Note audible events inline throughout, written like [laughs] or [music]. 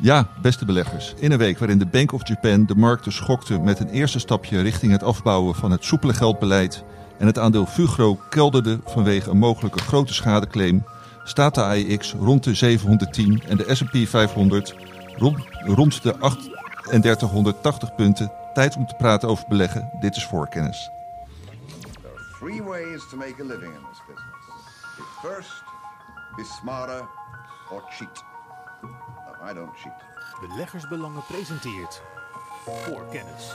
Ja, beste beleggers. In een week waarin de Bank of Japan de markten schokte met een eerste stapje richting het afbouwen van het soepele geldbeleid en het aandeel Fugro kelderde vanwege een mogelijke grote schadeclaim, staat de AEX rond de 710 en de S&P 500 rond, de 3880 punten. Tijd om te praten over beleggen. Dit is voorkennis. Three in business. First, be smarter, or cheat. I don't cheat. Beleggersbelangen presenteert voor kennis.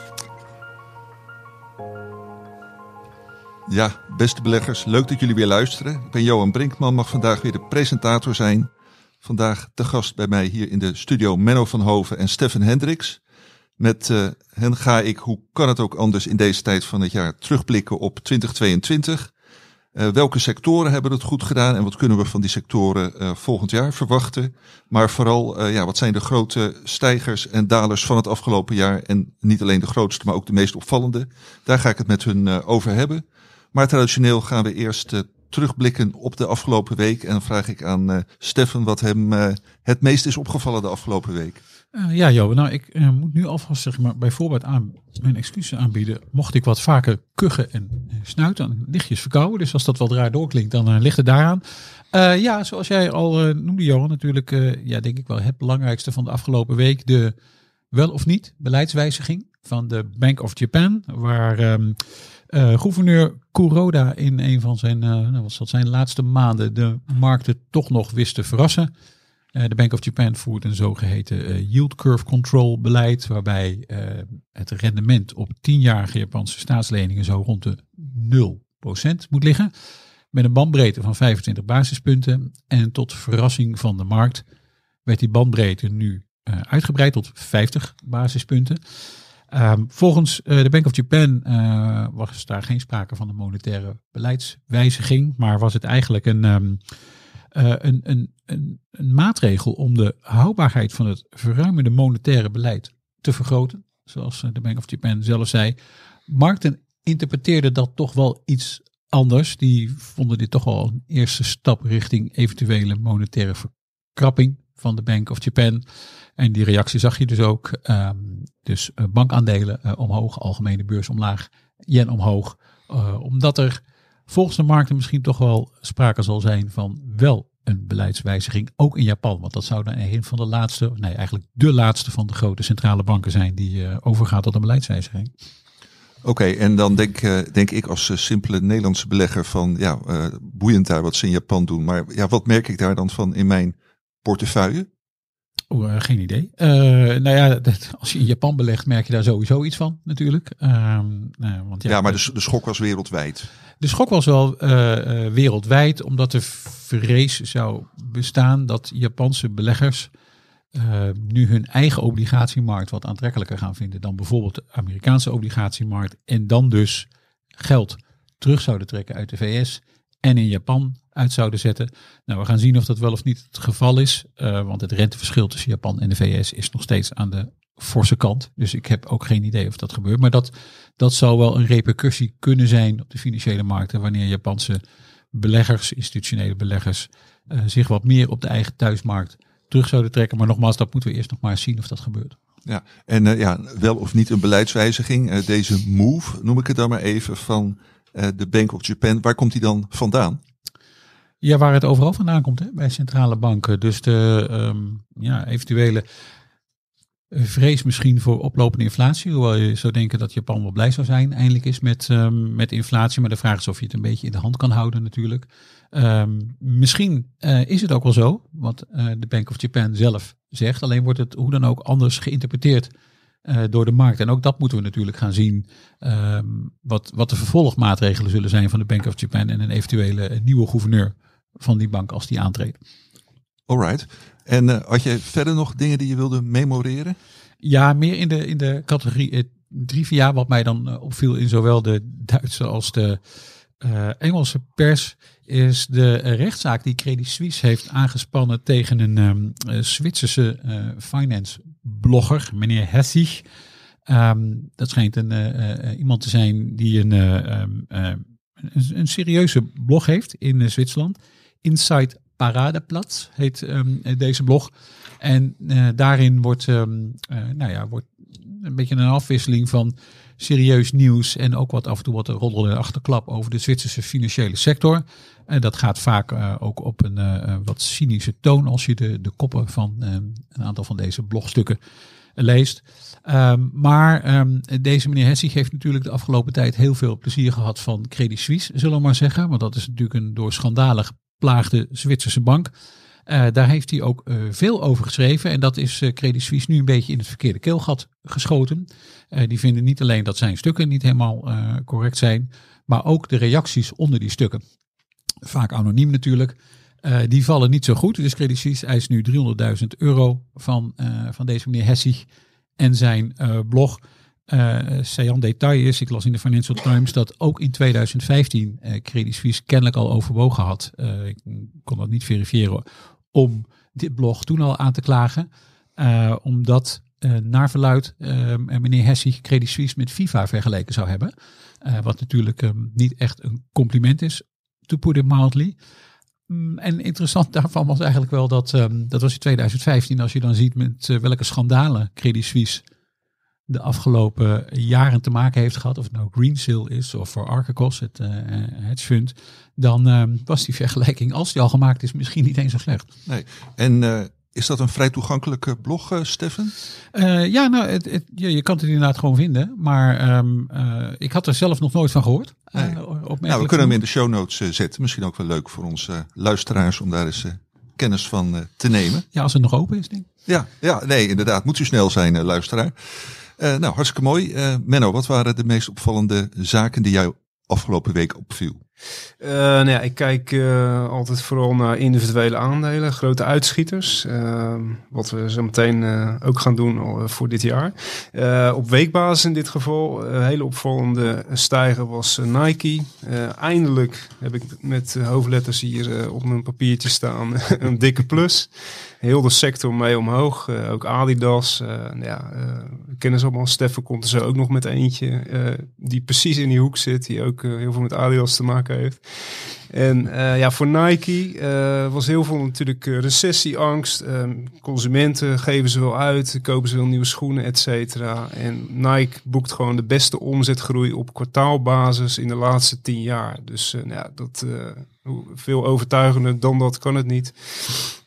Ja, beste beleggers, leuk dat jullie weer luisteren. Ik ben Johan Brinkman, mag vandaag weer de presentator zijn. Vandaag de gast bij mij hier in de studio Menno van Hoven en Stefan Hendricks. Met uh, hen ga ik, hoe kan het ook anders in deze tijd van het jaar, terugblikken op 2022. Uh, welke sectoren hebben het goed gedaan en wat kunnen we van die sectoren uh, volgend jaar verwachten? Maar vooral, ja, wat zijn de grote stijgers en dalers van het afgelopen jaar? En niet alleen de grootste, maar ook de meest opvallende. Daar ga ik het met hun over hebben. Maar traditioneel gaan we eerst terugblikken op de afgelopen week. En dan vraag ik aan Stefan wat hem het meest is opgevallen de afgelopen week. Ja, Jo, nou ik moet nu alvast zeg maar, bij voorbaat aan mijn excuses aanbieden. Mocht ik wat vaker kuchen en snuiten, dan lichtjes verkouden. Dus als dat wat raar doorklinkt, dan ligt het daaraan. ja, zoals jij al noemde, Johan, natuurlijk, ja, denk ik wel het belangrijkste van de afgelopen week. De wel of niet beleidswijziging van de Bank of Japan, waar uh, gouverneur Kuroda in een van zijn, nou, wat zijn laatste maanden de markten toch nog wist te verrassen. Uh, de Bank of Japan voert een zogeheten yield curve control beleid, waarbij het rendement op tienjarige Japanse staatsleningen zo rond de 0% moet liggen. Met een bandbreedte van 25 basispunten. En tot verrassing van de markt werd die bandbreedte nu uitgebreid tot 50 basispunten. Um, volgens de Bank of Japan was daar geen sprake van een monetaire beleidswijziging, maar was het eigenlijk een, um, uh, een, een, een, een, maatregel om de houdbaarheid van het verruimende monetaire beleid te vergroten. Zoals de Bank of Japan zelf zei. Markten interpreteerden dat toch wel iets anders. Die vonden dit toch wel een eerste stap richting eventuele monetaire verkrapping van de Bank of Japan. En die reactie zag je dus ook. Um, dus uh, bankaandelen uh, omhoog, algemene beurs omlaag, yen omhoog. Omdat er volgens de markten misschien toch wel sprake zal zijn van wel een beleidswijziging, ook in Japan. Want dat zou dan een van de laatste, nee eigenlijk de laatste van de grote centrale banken zijn die overgaat tot een beleidswijziging. Oké, en dan denk, denk ik als simpele Nederlandse belegger van, ja, boeiend daar wat ze in Japan doen. Maar ja, wat merk ik daar dan van in mijn portefeuille? Oh, geen idee. Uh, nou ja, dat, als je in Japan belegt, merk je daar sowieso iets van, natuurlijk. Uh, nou, want ja, ja, maar de, de schok was wereldwijd. De schok was wel uh, wereldwijd, omdat er vrees zou bestaan dat Japanse beleggers nu hun eigen obligatiemarkt wat aantrekkelijker gaan vinden dan bijvoorbeeld de Amerikaanse obligatiemarkt. En dan dus geld terug zouden trekken uit de VS en in Japan uit zouden zetten. Nou, we gaan zien of dat wel of niet het geval is. Uh, want het renteverschil tussen Japan en de VS is nog steeds aan de forse kant. Dus ik heb ook geen idee of dat gebeurt. Maar dat, dat zou wel een repercussie kunnen zijn op de financiële markten. Wanneer Japanse beleggers, institutionele beleggers, uh, zich wat meer op de eigen thuismarkt terug zouden trekken. Maar nogmaals, dat moeten we eerst nog maar zien of dat gebeurt. Ja, en uh, ja, wel of niet een beleidswijziging. deze move, noem ik het dan maar even, van de Bank of Japan. Waar komt die dan vandaan? Ja, waar het overal vandaan komt, hè, bij centrale banken. Dus de um, ja, eventuele vrees misschien voor oplopende inflatie. Hoewel je zou denken dat Japan wel blij zou zijn eindelijk is met, um, met inflatie. Maar de vraag is of je het een beetje in de hand kan houden natuurlijk. Um, misschien uh, is het ook wel zo, wat uh, de Bank of Japan zelf zegt. Alleen wordt het hoe dan ook anders geïnterpreteerd uh, door de markt. En ook dat moeten we natuurlijk gaan zien. Um, wat, wat de vervolgmaatregelen zullen zijn van de Bank of Japan en een eventuele nieuwe gouverneur van die bank als die aantreedt. Alright. En uh, had je verder nog dingen die je wilde memoreren? Ja, meer in de, in de categorie uh, trivia, wat mij dan opviel in zowel de Duitse als de Engelse pers, is de rechtszaak die Credit Suisse heeft aangespannen tegen een um, Zwitserse finance blogger, meneer Hessig. Um, dat schijnt een, iemand te zijn die een, um, een, een serieuze blog heeft in Zwitserland. Inside Paradeplatz heet ehm, deze blog. En eh, daarin wordt, ehm, eh, nou ja, wordt een beetje een afwisseling van serieus nieuws en ook wat af en toe wat roddel en achterklap over de Zwitserse financiële sector. En dat gaat vaak eh, ook op een eh, wat cynische toon als je de, de koppen van eh, een aantal van deze blogstukken leest. Ehm, maar ehm, deze meneer Hessig heeft natuurlijk de afgelopen tijd heel veel plezier gehad van Credit Suisse, zullen we maar zeggen. Want dat is natuurlijk een door schandalen geplaagde Zwitserse bank. Daar heeft hij ook veel over geschreven. En dat is Credit Suisse nu een beetje in het verkeerde keelgat geschoten. Die vinden niet alleen dat zijn stukken niet helemaal correct zijn, maar ook de reacties onder die stukken. Vaak anoniem natuurlijk. die vallen niet zo goed. Dus Suisse eist nu 300.000 euro van, van deze meneer Hessig en zijn blog. Uh, detail is, ik las in de Financial Times dat ook in 2015 uh, Credit Suisse kennelijk al overwogen had. Ik kon dat niet verifiëren om dit blog toen al aan te klagen. Omdat uh, naar verluid uh, meneer Hessig Credit Suisse met FIFA vergeleken zou hebben. wat natuurlijk um, niet echt een compliment is, to put it mildly. Um, en interessant [laughs] daarvan was eigenlijk wel dat, um, dat was in 2015, als je dan ziet met welke schandalen Credit Suisse de afgelopen jaren te maken heeft gehad, of het nou Greensill is of voor Archegos, het hedge fund, dan was die vergelijking, als die al gemaakt is, misschien niet eens zo slecht. Nee. En is dat een vrij toegankelijke blog, uh, Stefan? ja, nou, het, het, ja, je kan het inderdaad gewoon vinden, maar um, ik had er zelf nog nooit van gehoord. Nee. nou, we kunnen hem in de show notes zetten. Misschien ook wel leuk voor onze luisteraars om daar eens kennis van te nemen. Ja, als het nog open is, denk ik. Ja, ja nee, inderdaad. Moet u snel zijn, luisteraar. Nou, hartstikke mooi. Menno, wat waren de meest opvallende zaken die jou afgelopen week opviel? Uh, nou ja, ik kijk uh, altijd vooral naar individuele aandelen, grote uitschieters. Uh, wat we zo meteen ook gaan doen voor dit jaar. op weekbasis in dit geval, een hele opvallende stijger was Nike. eindelijk heb ik met hoofdletters hier op mijn papiertje staan [laughs] een dikke plus. Heel de sector mee omhoog. ook Adidas. ja, we kennen ze allemaal. Steffen komt er zo ook nog met eentje. die precies in die hoek zit. Die ook heel veel met Adidas te maken heeft. En uh, ja, voor Nike uh, was heel veel natuurlijk uh, recessieangst. Um, consumenten geven ze wel uit, kopen ze wel nieuwe schoenen, et cetera. En Nike boekt gewoon de beste omzetgroei op kwartaalbasis in de laatste tien jaar. Dus nou ja, dat veel overtuigender dan dat kan het niet.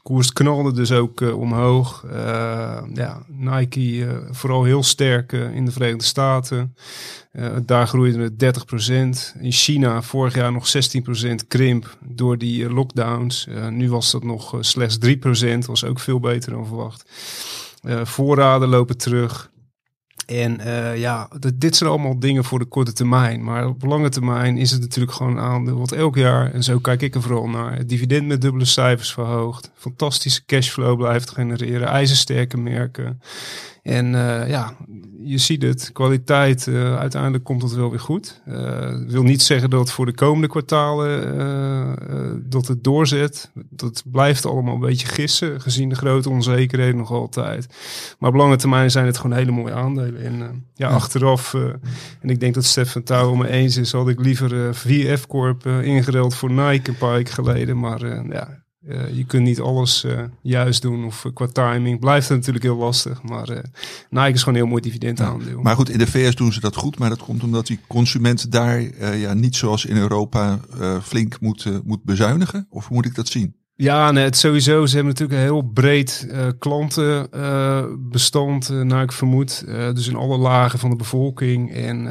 Koers knalde dus ook omhoog. Ja, Nike vooral heel sterk in de Verenigde Staten. daar groeide het 30%. In China vorig jaar nog 16% door die lockdowns. nu was dat nog slechts 3%. Was ook veel beter dan verwacht. voorraden lopen terug. En ja, dit zijn allemaal dingen voor de korte termijn. Maar op lange termijn is het natuurlijk gewoon aandeel wat elk jaar, en zo kijk ik er vooral naar, het dividend met dubbele cijfers verhoogt. Fantastische cashflow blijft genereren, ijzersterke merken. En uh, ja, je ziet het, kwaliteit, uh, uiteindelijk komt het wel weer goed. Uh, wil niet zeggen dat voor de komende kwartalen dat het doorzet. Dat blijft allemaal een beetje gissen, gezien de grote onzekerheden nog altijd. Maar op lange termijn zijn het gewoon hele mooie aandelen. En ja, ja, achteraf, en ik denk dat Stefan Touw me eens is, had ik liever VF Corp ingereld voor Nike een paar weken geleden. Maar ja, uh, je kunt niet alles uh, juist doen of uh, qua timing blijft het natuurlijk heel lastig. Maar Nike is gewoon een heel mooi dividend aandeel. Ja, maar goed, in de VS doen ze dat goed, maar dat komt omdat die consument daar ja, niet zoals in Europa flink moet, moet bezuinigen. Of moet ik dat zien? Ja, nee, het sowieso. Ze hebben natuurlijk een heel breed uh, klantenbestand, uh, uh, naar ik vermoed. dus in alle lagen van de bevolking. En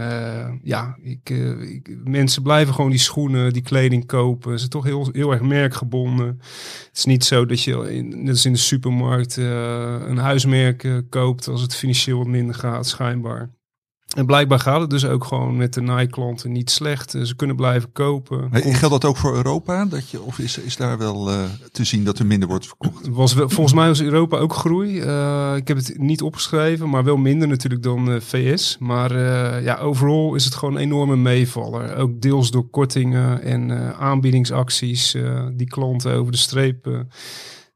ja, ik, ik, mensen blijven gewoon die schoenen, die kleding kopen. Ze zijn toch heel, heel erg merkgebonden. Het is niet zo dat je, in, net als in de supermarkt, een huismerk koopt als het financieel wat minder gaat, schijnbaar. En blijkbaar gaat het dus ook gewoon met de Nike-klanten niet slecht. Ze kunnen blijven kopen. Hey, geldt dat ook voor Europa? Dat je, of is, is daar wel uh, te zien dat er minder wordt verkocht? Was wel, volgens mij was Europa ook groei. Uh, ik heb het niet opgeschreven, maar wel minder natuurlijk dan uh, VS. Maar ja, overal is het gewoon een enorme meevaller. Ook deels door kortingen en aanbiedingsacties die klanten over de streep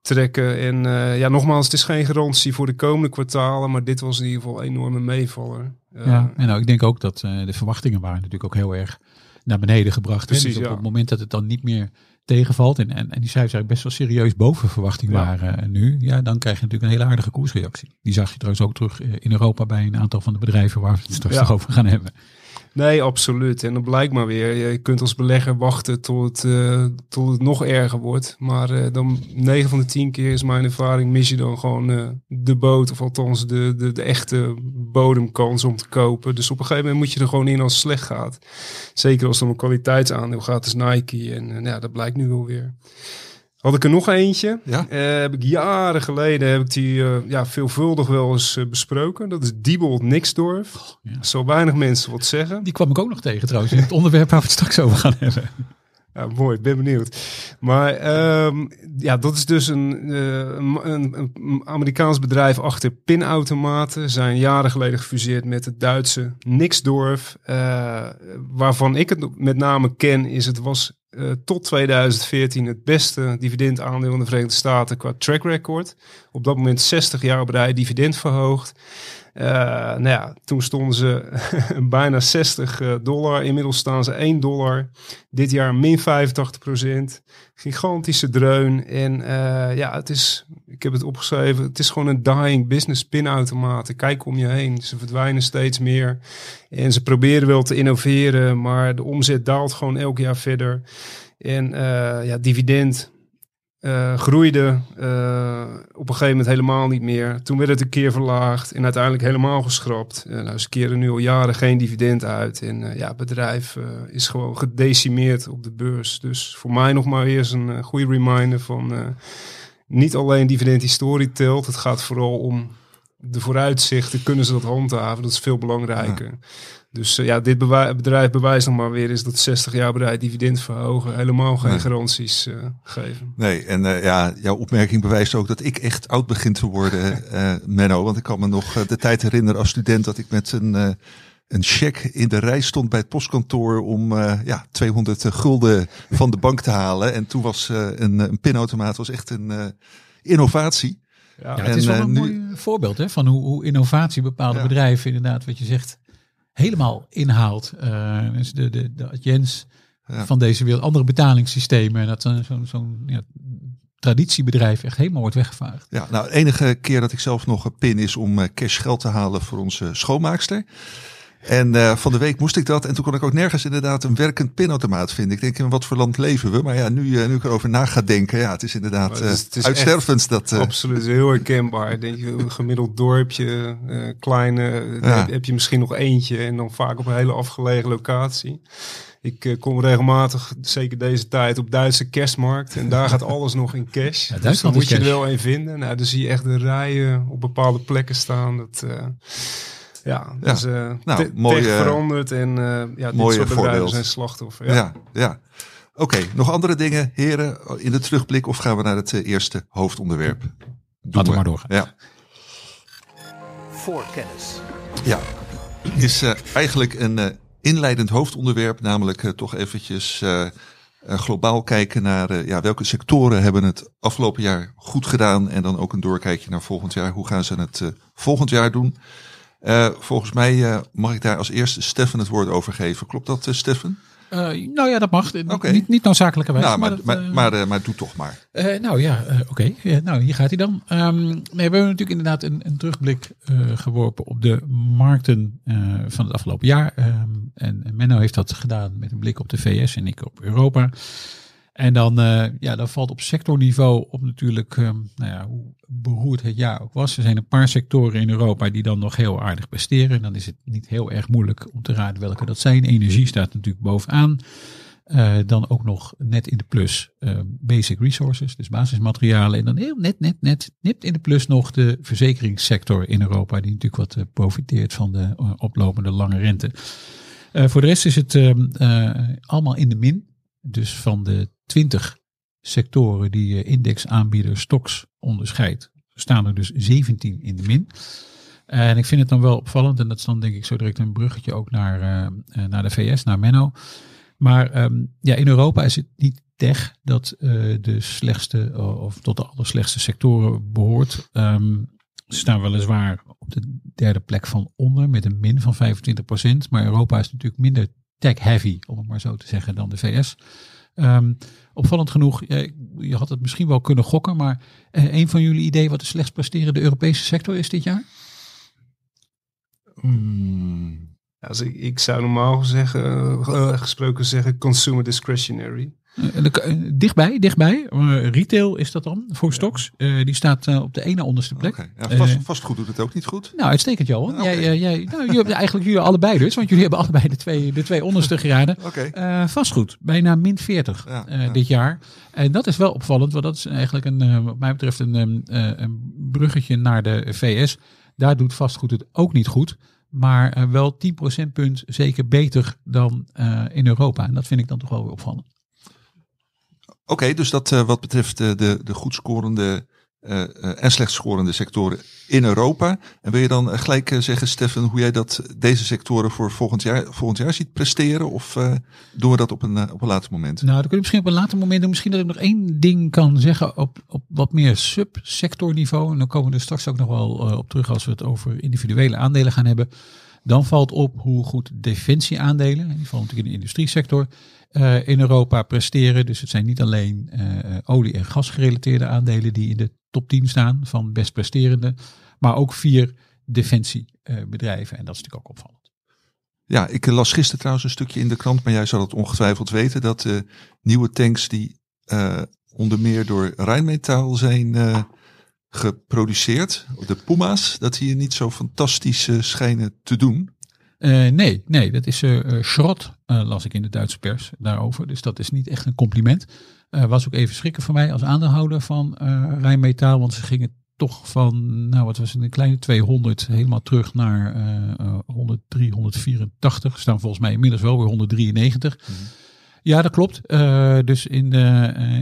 trekken. En uh, ja, nogmaals, het is geen garantie voor de komende kwartalen, maar dit was in ieder geval een enorme meevaller. Uh, ja, en nou, ik denk ook dat uh, de verwachtingen waren natuurlijk ook heel erg naar beneden gebracht. Precies, dus op ja. het moment dat het dan niet meer tegenvalt en, en, en die cijfers eigenlijk best wel serieus boven verwachting Ja. waren eh, nu, ja, dan krijg je natuurlijk een hele aardige koersreactie. Die zag je trouwens ook terug eh, in Europa bij een aantal van de bedrijven waar we het straks Ja. over gaan hebben. Nee, absoluut. En dan blijkt maar weer, je kunt als belegger wachten tot eh, tot het nog erger wordt. Maar eh, dan 9 van de 10 keer is mijn ervaring, mis je dan gewoon eh, de boot. Of althans de, de, de echte bodemkans om te kopen. Dus op een gegeven moment moet je er gewoon in als het slecht gaat. Zeker als het om een kwaliteitsaandeel gaat als Nike. En eh, ja, dat blijkt nu wel weer. Had ik er nog eentje. Ja. Eh, heb ik jaren geleden heb ik die eh, ja, veelvuldig wel eens eh, besproken. Dat is Diebold Nixdorf. ja. Zo weinig mensen wat zeggen. Die kwam ik ook nog tegen trouwens in het onderwerp waar we het straks over gaan hebben. Ja, mooi, ik ben benieuwd. Maar ehm, ja, dat is dus een, een, een, Amerikaans bedrijf achter pinautomaten. Zijn jaren geleden gefuseerd met het Duitse Nixdorf. Waarvan ik het met name ken, is het was eh, tot 2014 het beste dividendaandeel in de Verenigde Staten qua track record. Op dat moment 60 jaar op rij dividend verhoogd. Eh, nou ja, toen stonden ze [laughs] bijna 60 eh, dollar. Inmiddels staan ze 1 dollar. Dit jaar min 85 procent. Gigantische dreun. En eh, ja, het is, ik heb het opgeschreven, het is gewoon een dying business pinautomaten. Kijk om je heen. Ze verdwijnen steeds meer. En ze proberen wel te innoveren, maar de omzet daalt gewoon elk jaar verder. En eh, ja, dividend eh, groeide eh, op een gegeven moment helemaal niet meer. Toen werd het een keer verlaagd en uiteindelijk helemaal geschrapt. Eh, nou, ze keren nu al jaren geen dividend uit. En ja, het bedrijf is gewoon gedecimeerd op de beurs. Dus voor mij nog maar eens een goede reminder van... niet alleen dividendhistorie telt. Het gaat vooral om de vooruitzichten. Kunnen ze dat handhaven? Dat is veel belangrijker. Dus eh, ja, dit bedrijf bewijst nog maar weer is dat 60 jaar bereid dividend verhogen helemaal geen Nee. garanties eh, geven. Nee, en eh, ja, jouw opmerking bewijst ook dat ik echt oud begin te worden, [laughs] eh Menno. Want ik kan me nog de tijd herinneren als student dat ik met een, eh, een cheque in de rij stond bij het postkantoor om eh, ja, 200 gulden van de bank te halen. En toen was eh, een, een pinautomaat was echt een eh, innovatie. Ja, Ja, het is En, wel een nu- mooi voorbeeld hè, van hoe, hoe innovatie bepaalde Ja. bedrijven inderdaad, wat je zegt, helemaal inhaalt. Dus de, de, de Ja. van deze wereld, andere betalingssystemen, en dat zo'n zo'n zo'n, ja, traditiebedrijf echt helemaal wordt weggevaagd. Ja, nou, de enige keer dat ik zelf nog een pin is om eh, cash geld te halen voor onze schoonmaakster. En eh, van de week moest ik dat. En toen kon ik ook nergens inderdaad een werkend pinautomaat vinden. Ik denk, in wat voor land leven we? Maar ja, nu, eh, nu ik erover na ga denken. Ja, het is inderdaad het is- eh, het is uitstervend. Dat, Absoluut, heel herkenbaar. Denk je, een gemiddeld dorpje, eh kleine, Ja. heb, heb je misschien nog eentje en dan vaak op een hele afgelegen locatie. Ik eh, kom regelmatig, zeker deze tijd, op Duitse kerstmarkt en daar gaat alles nog in cash. [laughs] dus dan Duitsland moet je er wel een vinden. Nou, dan zie je echt de rijen op bepaalde plekken staan. Dat, eh, ja, Ja. dus eh Nou, mooi, veranderd en eh ja, dit soort bedrijven voorbeeld. zijn slachtoffer. ja, Ja. ja. Oké, nog andere dingen, heren, in de terugblik? Of gaan we naar het eh, eerste hoofdonderwerp? Doen Laten we maar doorgaan. Ja. Voor kennis. Ja, is eh, eigenlijk een eh, inleidend hoofdonderwerp, namelijk toch eventjes eh, eh, globaal kijken naar eh, ja, welke sectoren hebben het afgelopen jaar goed gedaan en dan ook een doorkijkje naar volgend jaar. Hoe gaan ze het eh, volgend jaar doen? Eh, volgens mij eh, mag ik daar als eerste Stefan het woord over geven. Klopt dat, eh, Stefan? Nou ja, dat mag. Niet, niet noodzakelijkerwijs. Nou, maar, dat, maar, eh, maar, eh, maar doe toch maar. Nou ja, oké. Ja, nou, hier gaat hij dan. Ehm, nee, we hebben natuurlijk inderdaad een, een terugblik geworpen op de markten van het afgelopen jaar. Ehm, en Menno heeft dat gedaan met een blik op de VS en ik op Europa. En dan, eh, ja, dan valt op sectorniveau op natuurlijk, ehm, nou ja, hoe beroerd het jaar ook was. Er zijn een paar sectoren in Europa die dan nog heel aardig presteren. En dan is het niet heel erg moeilijk om te raden welke dat zijn. Energie staat natuurlijk bovenaan. Eh, dan ook nog net in de plus eh, basic resources, dus basismaterialen. En dan heel net, net, net, nipt in de plus nog de verzekeringssector in Europa, die natuurlijk wat profiteert van de oplopende lange rente. Voor de rest is het ehm, eh, allemaal in de min. Dus van de 20 sectoren die eh, indexaanbieder Stocks onderscheidt, staan er dus 17 in de min. En ik vind het dan wel opvallend, en dat is dan denk ik zo direct een bruggetje ook naar, eh, eh, naar de VS, naar Menno. Maar ehm, ja, in Europa is het niet tech dat de slechtste of tot de allerslechtste sectoren behoort. Ehm, ze staan weliswaar op de derde plek van onder met een min van 25%. Maar Europa is natuurlijk minder tech-heavy, om het maar zo te zeggen, dan de VS. Ehm, opvallend genoeg, je, had het misschien wel kunnen gokken, maar eh, een van jullie idee wat de slechts presterende Europese sector is dit jaar? Hmm. Also, ik, ik zou normaal zeggen, uh, gesproken zeggen consumer discretionary. Uh, uh, dichtbij, dichtbij. retail is dat dan voor Stocks. die staat op de ene onderste plek. Okay. Ja, vast, vastgoed doet het ook niet goed. Nou, uitstekend Johan. Okay. Jij, jij, nou, jullie hebben eigenlijk jullie allebei dus. Want jullie hebben allebei de twee, de twee onderste geraden. okay. vastgoed, bijna min 40 ja, ja. dit jaar. En dat is wel opvallend. Want dat is eigenlijk een, wat mij betreft een, een bruggetje naar de VS. Daar doet vastgoed het ook niet goed. Maar uh, wel 10 procentpunt zeker beter dan uh, in Europa. En dat vind ik dan toch wel weer opvallend. Oké, dus dat uh, wat betreft de, de goed scorende en slecht scorende sectoren in Europa. En wil je dan gelijk zeggen, Stefan, hoe jij dat deze sectoren voor volgend jaar, volgend jaar ziet presteren? Of doen we dat op een, op een later moment? Nou, dat kun je misschien op een later moment doen. Misschien dat ik nog één ding kan zeggen op, op wat meer subsectorniveau. En dan komen we er straks ook nog wel op terug als we het over individuele aandelen gaan hebben. Dan valt op hoe goed defensieaandelen, in ieder geval natuurlijk in de industriesector, uh, in Europa presteren. Dus het zijn niet alleen uh, olie- en gasgerelateerde aandelen die in de top 10 staan van best presterende, maar ook vier defensiebedrijven. En dat is natuurlijk ook opvallend. Ja, ik las gisteren trouwens een stukje in de krant, maar jij zal het ongetwijfeld weten, dat uh, nieuwe tanks die onder meer door Rijnmetaal zijn geproduceerd, de Puma's, dat hier niet zo fantastisch schijnen te doen. Uh, nee, nee, dat is uh, schrot, las ik in de Duitse pers daarover. Dus dat is niet echt een compliment. was ook even schrikken voor mij als aandeelhouder van Rijnmetaal, want ze gingen toch van, nou wat was het, een kleine 200 helemaal terug naar 103, 184. Staan volgens mij inmiddels wel weer 193. Mm. Ja, dat klopt. dus in,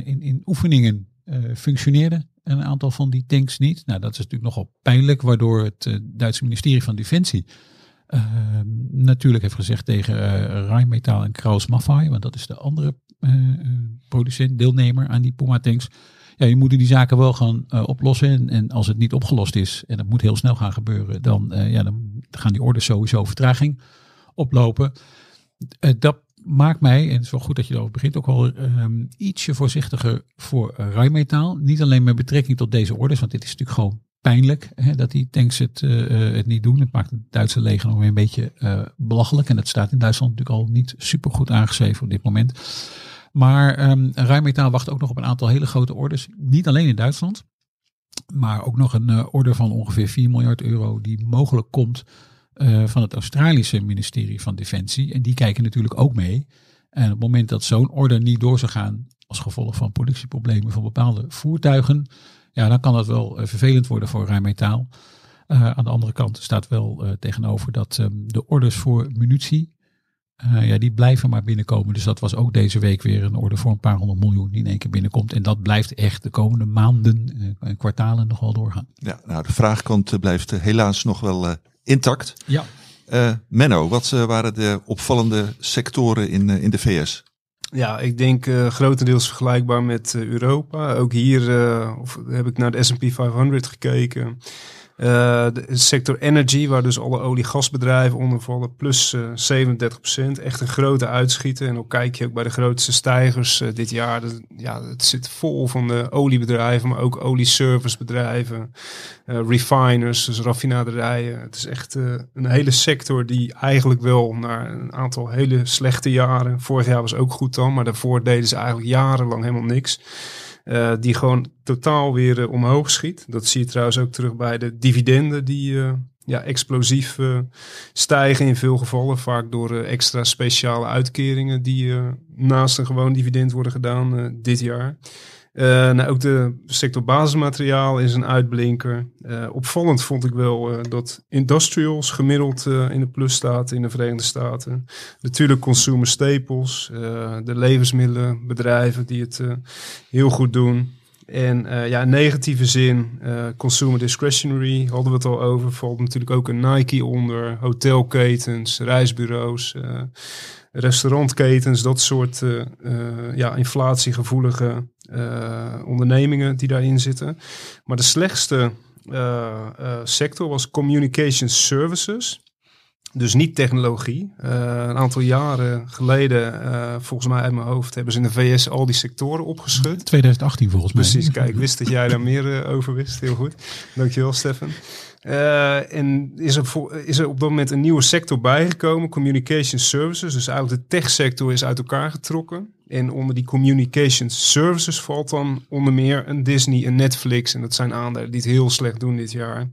in, in oefeningen functioneerde een aantal van die tanks niet. Nou, dat is natuurlijk nogal pijnlijk, waardoor het Duitse ministerie van Defensie uh, natuurlijk heeft gezegd tegen uh, en Kraus Maffei, want dat is de andere producent, deelnemer aan die Puma tanks. Ja, je moet die zaken wel gaan oplossen. En, als het niet opgelost is, en dat moet heel snel gaan gebeuren, dan, ja, dan gaan die orders sowieso vertraging oplopen. dat maakt mij, en het is wel goed dat je erover begint, ook wel um, ietsje voorzichtiger voor Rijmetaal. Niet alleen met betrekking tot deze orders, want dit is natuurlijk gewoon pijnlijk hè, dat die tanks het, uh, het niet doen. Het maakt het Duitse leger nog weer een beetje uh, belachelijk. En het staat in Duitsland natuurlijk al niet super goed aangeschreven op dit moment. Maar um, Rijmetaal wacht ook nog op een aantal hele grote orders. Niet alleen in Duitsland, maar ook nog een uh, order van ongeveer 4 miljard euro die mogelijk komt van het Australische ministerie van Defensie. En die kijken natuurlijk ook mee. En op het moment dat zo'n order niet door zou gaan als gevolg van productieproblemen van bepaalde voertuigen, ja, dan kan dat wel uh, vervelend worden voor Rijnmetaal. Uh, aan de andere kant staat wel tegenover dat um, de orders voor munitie, ja, die blijven maar binnenkomen. Dus dat was ook deze week weer een order voor een paar honderd miljoen die in één keer binnenkomt. En dat blijft echt de komende maanden en kwartalen nog wel doorgaan. Ja, nou de vraagkant blijft helaas nog wel intact. Ja. Menno, wat waren de opvallende sectoren in, in de VS? Ja, ik denk grotendeels vergelijkbaar met Europa. Ook hier of, heb ik naar de S&P 500 gekeken. Uh, de sector energy, waar dus alle olie-gasbedrijven onder vallen, plus uh, 37%. Echt een grote uitschieter. En dan kijk je ook bij de grootste stijgers uh, dit jaar. Ja, het zit vol van de oliebedrijven, maar ook olieservicebedrijven, refiners, dus raffinaderijen. Het is echt een hele sector die eigenlijk wel naar een aantal hele slechte jaren. Vorig jaar was ook goed dan, maar daarvoor deden ze eigenlijk jarenlang helemaal niks. Uh, die gewoon totaal weer uh, omhoog schiet. Dat zie je trouwens ook terug bij de dividenden die uh, ja, explosief stijgen in veel gevallen. Vaak door extra speciale uitkeringen die naast een gewoon dividend worden gedaan dit jaar. Uh, nou, ook de sector basismateriaal is een uitblinker. Uh, opvallend vond ik wel uh, dat industrials gemiddeld in de plus staat in de Verenigde Staten. Natuurlijk consumer staples, de levensmiddelenbedrijven die het heel goed doen. En ja, in negatieve zin, consumer discretionary hadden we het al over. Valt natuurlijk ook een Nike onder, hotelketens, reisbureaus restaurantketens, dat soort uh, uh, ja, inflatiegevoelige uh, ondernemingen die daarin zitten. Maar de slechtste sector was communication services. Dus niet technologie. Een aantal jaren geleden, volgens mij uit mijn hoofd, hebben ze in de VS al die sectoren opgeschud. 2018 volgens mij. Precies, kijk, ik wist dat jij [laughs] daar meer over wist. Heel goed. Dankjewel, Stefan. En is er, is op dat moment een nieuwe sector bijgekomen, communication services. Dus eigenlijk de techsector is uit elkaar getrokken. En onder die communication services valt dan onder meer een Disney, een Netflix. En dat zijn aandelen die het heel slecht doen dit jaar.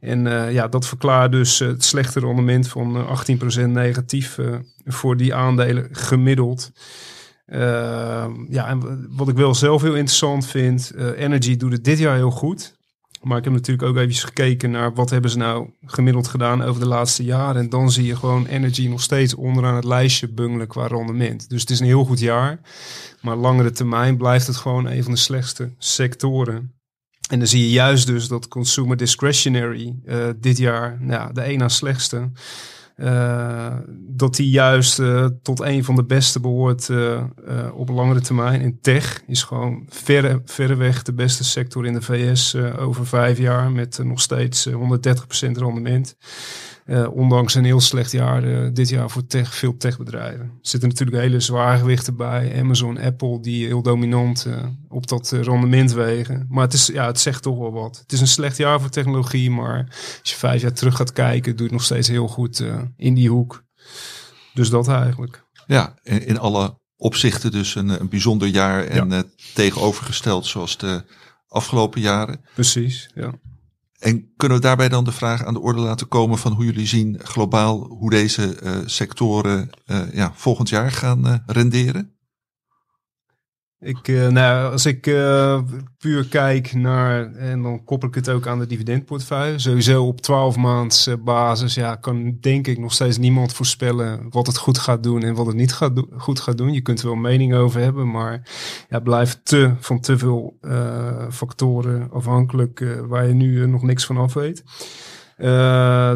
En uh, ja, dat verklaart dus het slechte rendement van 18% negatief uh, voor die aandelen gemiddeld. Ja, en wat ik wel zelf heel interessant vind, Energy doet het dit jaar heel goed. Maar ik heb natuurlijk ook even gekeken naar wat hebben ze nou gemiddeld gedaan over de laatste jaren. En dan zie je gewoon Energy nog steeds onderaan het lijstje bungelen qua rendement. Dus het is een heel goed jaar. Maar langere termijn blijft het gewoon een van de slechtste sectoren. En dan zie je juist dus dat consumer discretionary uh, dit jaar nou, de één na slechtste. Uh, dat die juist uh, tot een van de beste behoort uh, op langere termijn. En tech is gewoon verre, verreweg de beste sector in de VS over vijf jaar. Met nog steeds 130% rendement. Uh, ondanks een heel slecht jaar uh, dit jaar voor tech, veel techbedrijven. Er zitten natuurlijk hele zwaargewichten bij. Amazon, Apple, die heel dominant uh, op dat rendement wegen. Maar het, is, ja, het zegt toch wel wat. Het is een slecht jaar voor technologie, maar als je vijf jaar terug gaat kijken, doe je het nog steeds heel goed in die hoek. Dus dat eigenlijk. Ja, in, in alle opzichten dus een, een bijzonder jaar en ja. tegenovergesteld zoals de afgelopen jaren. Precies, ja. En kunnen we daarbij dan de vraag aan de orde laten komen van hoe jullie zien globaal hoe deze uh, sectoren uh, ja, volgend jaar gaan uh, renderen? Ik, nou, als ik puur kijk naar, en dan koppel ik het ook aan de dividendportefeuille. Sowieso op 12 maands basis ja, kan denk ik nog steeds niemand voorspellen wat het goed gaat doen en wat het niet gaat goed gaat doen. Je kunt er wel mening over hebben, maar ja, blijft te, van te veel factoren afhankelijk waar je nu nog niks van af weet.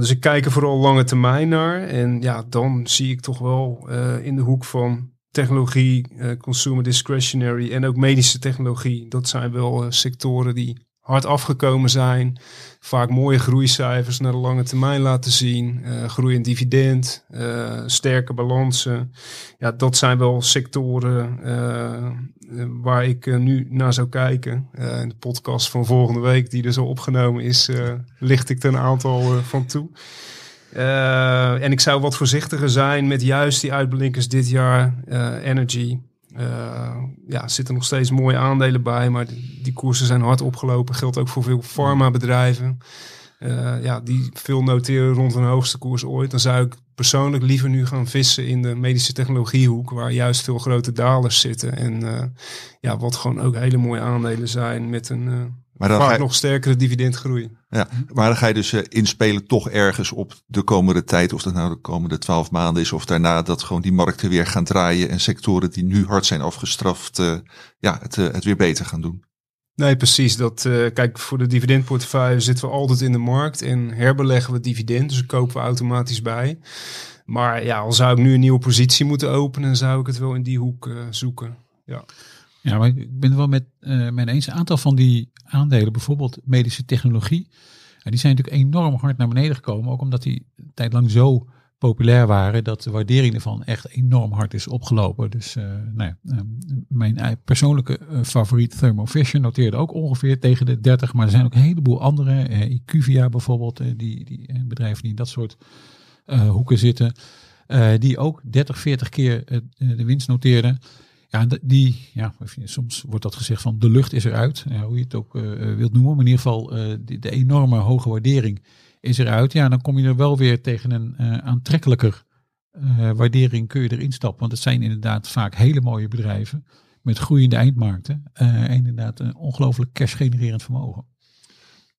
Dus ik kijk er vooral lange termijn naar. En ja, dan zie ik toch wel in de hoek van technologie, uh, consumer discretionary en ook medische technologie. Dat zijn wel sectoren die hard afgekomen zijn. Vaak mooie groeicijfers naar de lange termijn laten zien. Uh, groei in dividend, sterke balansen. Ja, dat zijn wel sectoren waar ik nu naar zou kijken. in de podcast van volgende week, die dus al opgenomen is, licht ik er een aantal van toe. En ik zou wat voorzichtiger zijn met juist die uitblinkers dit jaar. energy, uh, ja, zitten nog steeds mooie aandelen bij, maar die, koersen zijn hard opgelopen. Geldt ook voor veel farmabedrijven. Ja, die veel noteren rond een hoogste koers ooit. Dan zou ik persoonlijk liever nu gaan vissen in de medische technologiehoek, waar juist veel grote dalers zitten. En ja, wat gewoon ook hele mooie aandelen zijn met een maar dan ga je, nog sterkere dividendgroei. Ja, maar dan ga je dus uh, inspelen toch ergens op de komende tijd. Of dat nou de komende twaalf maanden is. Of daarna dat gewoon die markten weer gaan draaien. En sectoren die nu hard zijn afgestraft. Uh, ja, het, uh, het weer beter gaan doen. Nee, precies. Dat, kijk, voor de dividendportefeuille zitten we altijd in de markt. En herbeleggen we dividend. Dus kopen we automatisch bij. Maar ja, al zou ik nu een nieuwe positie moeten openen. Zou ik het wel in die hoek zoeken. Ja. Ja, maar ik ben wel met uh, mijn eens. Een aantal van die aandelen, bijvoorbeeld medische technologie, die zijn natuurlijk enorm hard naar beneden gekomen. Ook omdat die tijd lang zo populair waren dat de waardering ervan echt enorm hard is opgelopen. Dus uh, nou ja, uh, mijn persoonlijke favoriet Thermo Fisher noteerde ook ongeveer tegen de 30. Maar er zijn ook een heleboel andere, IQVIA bijvoorbeeld, die, die bedrijven die in dat soort hoeken zitten. die ook 30, 40 keer de winst noteerden. Ja, die, ja, soms wordt dat gezegd van de lucht is eruit. Ja, hoe je het ook uh, wilt noemen. Maar in ieder geval uh, de, de, enorme hoge waardering is eruit. Ja, dan kom je er wel weer tegen een uh, aantrekkelijker waardering kun je erin stappen. Want het zijn inderdaad vaak hele mooie bedrijven met groeiende eindmarkten. en inderdaad een ongelooflijk cash genererend vermogen.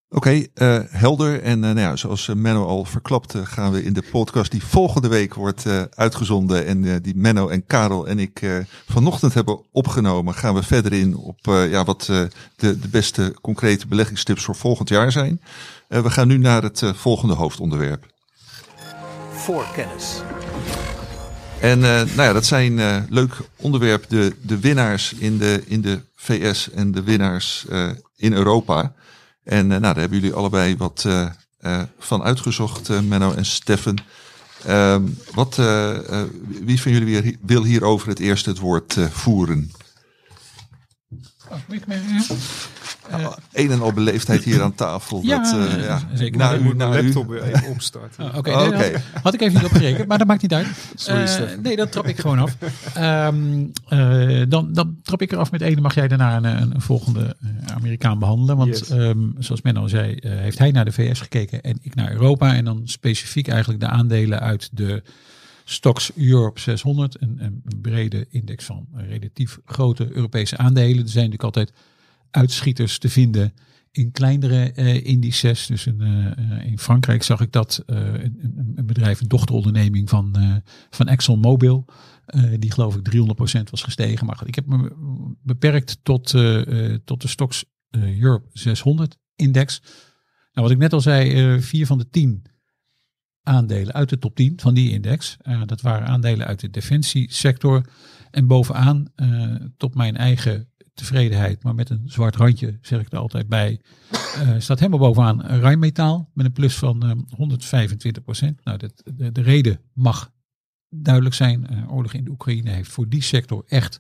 Oké, okay, uh, helder. En uh, nou ja, zoals Menno al verklapte, gaan we in de podcast die volgende week wordt uitgezonden. En die Menno en Karel en ik vanochtend hebben opgenomen, gaan we verder in op ja, wat de, de beste concrete beleggingstips voor volgend jaar zijn. we gaan nu naar het volgende hoofdonderwerp. Voor kennis. En nou ja, dat zijn leuk onderwerp, de, de winnaars in de, in de VS en de winnaars in Europa. En uh, nou, daar hebben jullie allebei wat uh, uh, van uitgezocht, Menno en Steffen. Ehm, wat, eh, eh, wie van jullie weer, wil hierover het eerst het woord eh, voeren? Oh, ik me- ja? Een en al beleefdheid hier aan tafel. Ja, dat, eh, eh, zeker. Na ik u, moet na mijn u. laptop weer even opstarten. Oh, Oké, Oh, nee, oké. had ik even niet opgerekend, maar dat maakt niet uit. Sorry, Eh, nee, dat trap ik gewoon af. Ehm, eh, dan, dan trap ik eraf met één. Dan mag jij daarna een, een, een volgende Amerikaan behandelen. Want Yes. ehm, zoals men al zei, heeft hij naar de VS gekeken en ik naar Europa. En dan specifiek eigenlijk de aandelen uit de Stocks Europe 600. Een, een brede index van relatief grote Europese aandelen. Er zijn natuurlijk altijd uitschieters te vinden in kleinere eh indices. Dus een, eh, in Frankrijk zag ik dat eh, een, bedrijf, een dochteronderneming van, van ExxonMobil, die geloof ik 300% was gestegen. Maar ik heb me beperkt tot, tot de Stocks Europe 600 index. Nou, wat ik net al zei, vier van de tien aandelen uit de top 10 van die index. dat waren aandelen uit de defensiesector. En bovenaan, tot mijn eigen tevredenheid, maar met een zwart randje, zeg ik er altijd bij, eh, staat helemaal bovenaan Rijnmetaal met een plus van eh, 125 procent. Nou, dat, de, de reden mag duidelijk zijn. Eh, oorlog in de Oekraïne heeft voor die sector echt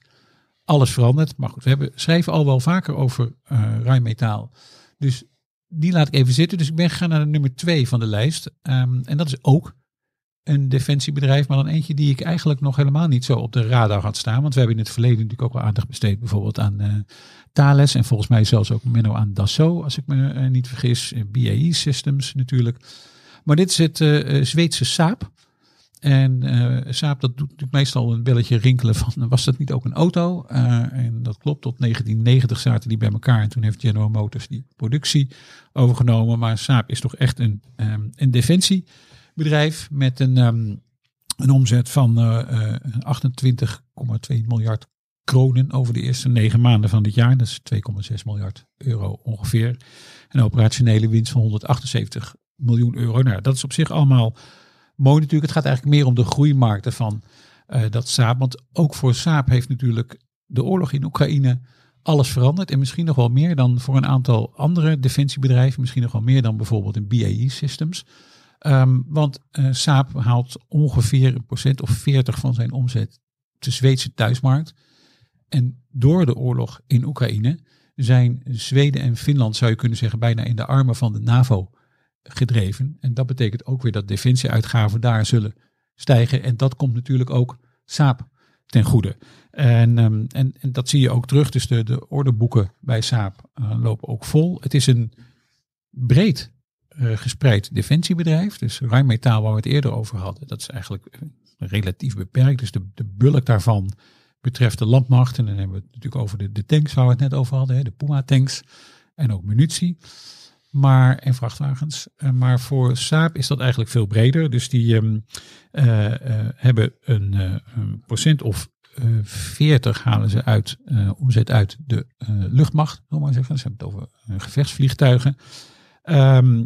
alles veranderd. Maar goed, we hebben, schrijven al wel vaker over eh Rijnmetaal. Dus die laat ik even zitten. Dus ik ben gegaan naar de nummer twee van de lijst. Ehm, en dat is ook een defensiebedrijf, maar dan eentje die ik eigenlijk nog helemaal niet zo op de radar had staan. Want we hebben in het verleden natuurlijk ook wel aandacht besteed bijvoorbeeld aan eh, Thales en volgens mij zelfs ook Menno aan Dassault, als ik me eh, niet vergis. Eh, BAE Systems natuurlijk. Maar dit is het Zweedse Saab. En Saab dat doet natuurlijk meestal een belletje rinkelen van [laughs] was dat niet ook een auto? En dat klopt, tot 1990 zaten die bij elkaar en toen heeft General Motors die productie overgenomen. Maar Saab is toch echt een, ehm, een defensiebedrijf met een, ehm, een omzet van eh, eh, 28,2 miljard kronen over de eerste negen maanden van dit jaar. Dat is 2,6 miljard euro ongeveer. Een operationele winst van 178 miljoen euro. Nou, dat is op zich allemaal mooi natuurlijk. Het gaat eigenlijk meer om de groeimarkten van eh, dat Saab. Want ook voor Saab heeft natuurlijk de oorlog in Oekraïne alles veranderd. En misschien nog wel meer dan voor een aantal andere defensiebedrijven. Misschien nog wel meer dan bijvoorbeeld in BAE Systems. Ehm, want eh Saab haalt ongeveer een procent of 40 van zijn omzet de Zweedse thuismarkt. En door de oorlog in Oekraïne zijn Zweden en Finland, zou je kunnen zeggen, bijna in de armen van de NAVO gedreven. En dat betekent ook weer dat defensieuitgaven daar zullen stijgen. En dat komt natuurlijk ook Saab ten goede. En, ehm, en, en dat zie je ook terug. Dus de, de orderboeken bij Saab eh, lopen ook vol. Het is een breed gespreid defensiebedrijf. Dus Rijnmetaal, waar we het eerder over hadden, dat is eigenlijk eh, relatief beperkt. Dus de, de bulk daarvan betreft de landmacht. En dan hebben we het natuurlijk over de, de tanks waar we het net over hadden. Hè, de Puma tanks. En ook munitie. Maar, en vrachtwagens. Eh, Maar voor Saab is dat eigenlijk veel breder. Dus die ehm, eh, eh, hebben een, eh, een procent of eh 40 halen ze uit eh, omzet uit de eh, luchtmacht. Zal maar zeggen. Ze hebben het over eh, gevechtsvliegtuigen. Ehm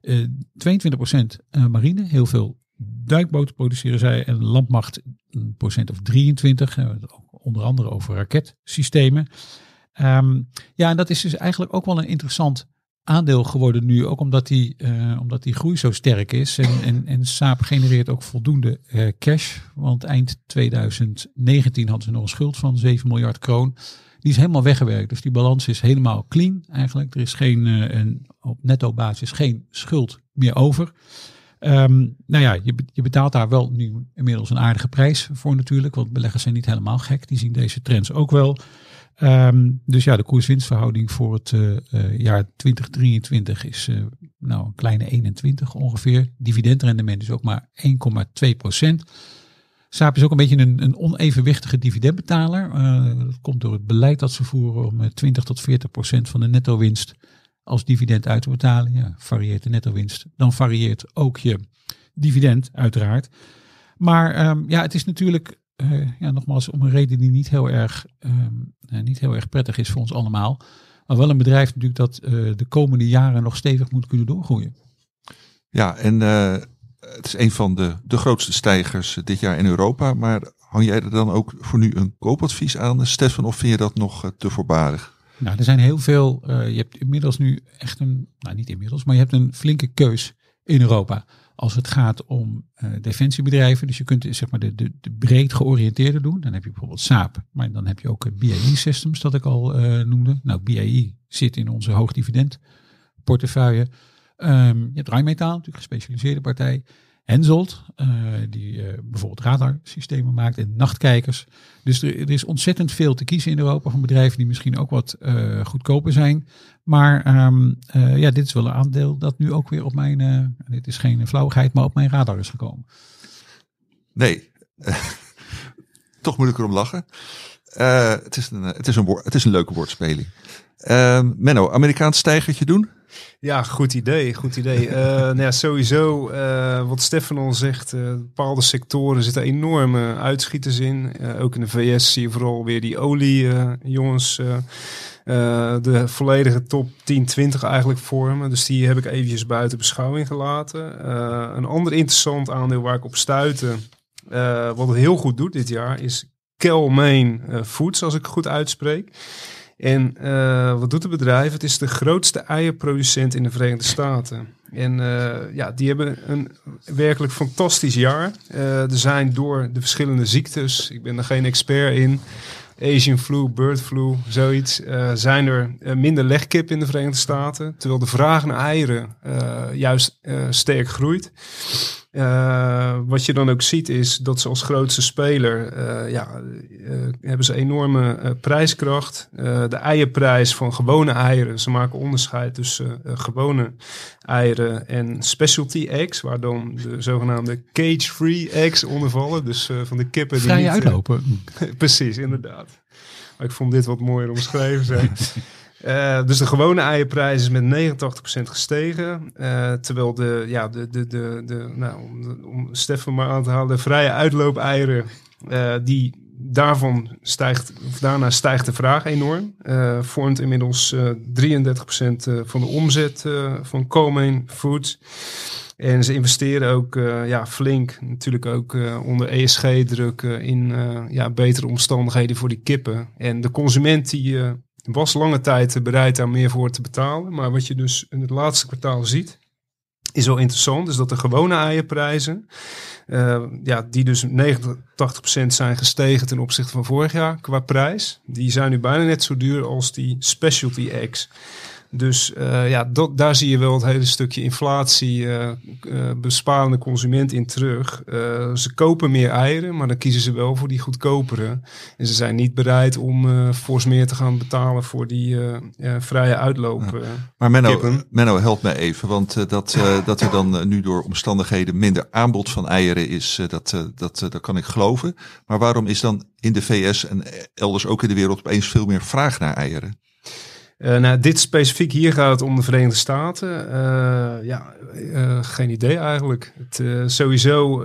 eh 22% eh, marine. Heel veel duikboten produceren zij. En landmacht een procent of 23. eh, onder andere over raketsystemen. Ehm, ja, en dat is dus eigenlijk ook wel een interessant aandeel geworden nu. Ook omdat die, eh, omdat die groei zo sterk is. En, en, en Saab genereert ook voldoende eh, cash. Want eind 2019 hadden ze nog een schuld van 7 miljard kroon. Die is helemaal weggewerkt. Dus die balans is helemaal clean eigenlijk. Er is geen, eh, een, op netto basis geen schuld meer over. Ehm, nou ja, je, je betaalt daar wel nu inmiddels een aardige prijs voor natuurlijk. Want beleggers zijn niet helemaal gek. Die zien deze trends ook wel. Ehm, dus ja, de koers-winstverhouding voor het eh, eh, jaar 2023 is eh, nou een kleine 21 ongeveer. Dividendrendement is ook maar 1,2 procent. Saab is ook een beetje een, een onevenwichtige dividendbetaler. Eh, dat komt door het beleid dat ze voeren om eh, 20 tot 40 procent van de netto winst als dividend uit te betalen. Ja, varieert de netto winst, dan varieert ook je dividend uiteraard. Maar ehm, ja, het is natuurlijk eh, ja, nogmaals om een reden die niet heel erg, ehm, eh, niet heel erg prettig is voor ons allemaal. Maar wel een bedrijf natuurlijk dat eh, de komende jaren nog stevig moet kunnen doorgroeien. Ja, en eh, het is een van de, de grootste stijgers dit jaar in Europa. Maar hang jij er dan ook voor nu een koopadvies aan, Stefan? Of vind je dat nog eh, te voorbarig? Nou, er zijn heel veel. eh, je hebt inmiddels nu echt een, nou niet inmiddels, maar je hebt een flinke keus in Europa. als het gaat om eh, defensiebedrijven. Dus je kunt zeg maar de, de, breed georiënteerde doen. Dan heb je bijvoorbeeld SAP, maar dan heb je ook BAE Systems, dat ik al eh, noemde. Nou, BAE zit in onze hoogdividend portefeuille. Ehm, je hebt Rijnmetaal, natuurlijk gespecialiseerde partij. Henselt, uh, die uh, bijvoorbeeld radarsystemen maakt en nachtkijkers. Dus er, is ontzettend veel te kiezen in Europa van bedrijven die misschien ook wat uh, goedkoper zijn. Maar um, ja, dit is wel een aandeel dat nu ook weer op mijn, dit is geen flauwigheid, maar op mijn radar is gekomen. Nee, [laughs] toch moet ik erom lachen. het, is een, het, is een het is een leuke woordspeling. Menno, Amerikaans stijgertje doen? Ja, goed idee. Goed idee. uh, nou ja, sowieso, uh, wat Stefan al zegt, uh, bepaalde sectoren zitten enorme uitschieters in. ook in de VS zie je vooral weer die olie, jongens, de volledige top 10, 20 eigenlijk vormen. Dus die heb ik eventjes buiten beschouwing gelaten. een ander interessant aandeel waar ik op stuitte, wat het heel goed doet dit jaar, is Kel Foods, als ik goed uitspreek. En uh, wat doet het bedrijf? Het is de grootste eierproducent in de Verenigde Staten. En uh, ja, die hebben een werkelijk fantastisch jaar. Uh, er zijn door de verschillende ziektes, ik ben er geen expert in, Asian flu, bird flu, zoiets, zijn er minder legkip in de Verenigde Staten. Terwijl de vraag naar eieren juist sterk groeit. Uh, wat je dan ook ziet is dat ze als grootste speler, uh, ja, uh, hebben ze enorme prijskracht. de eierprijs van gewone eieren, ze maken onderscheid tussen gewone eieren en specialty eggs, waar dan de zogenaamde cage-free eggs onder vallen. Dus van de kippen die niet... uitlopen. [laughs] precies, inderdaad. Maar ik vond dit wat mooier omschreven. Zeg. [laughs] Uh, dus de gewone eierprijs is met 89% gestegen. Uh, terwijl de, ja, de, de, de, de, nou, om, om Stefan maar aan te halen, de vrije uitloop-eieren, uh, die daarvan stijgt, daarna stijgt de vraag enorm. vormt inmiddels 33% van de omzet van Comain Foods. En ze investeren ook ja, flink, natuurlijk ook onder ESG-druk, in ja, betere omstandigheden voor die kippen. En de consument die was lange tijd bereid daar meer voor te betalen. Maar wat je dus in het laatste kwartaal ziet, is wel interessant. Is dat de gewone eierprijzen, uh, ja, die dus 89% zijn gestegen ten opzichte van vorig jaar qua prijs. Die zijn nu bijna net zo duur als die specialty eggs. Dus uh, ja, dat, daar zie je wel het hele stukje inflatie, uh, uh, besparende consument in terug. ze kopen meer eieren, maar dan kiezen ze wel voor die goedkopere. En ze zijn niet bereid om fors meer te gaan betalen voor die vrije uitloop. Ja. maar Menno, Menno, help me even, want dat, dat er dan nu door omstandigheden minder aanbod van eieren is, dat, dat, dat kan ik geloven. Maar waarom is dan in de VS en elders ook in de wereld opeens veel meer vraag naar eieren? Uh, nou, dit specifiek hier gaat het om de Verenigde Staten. Uh, ja, uh, geen idee eigenlijk. Het, sowieso,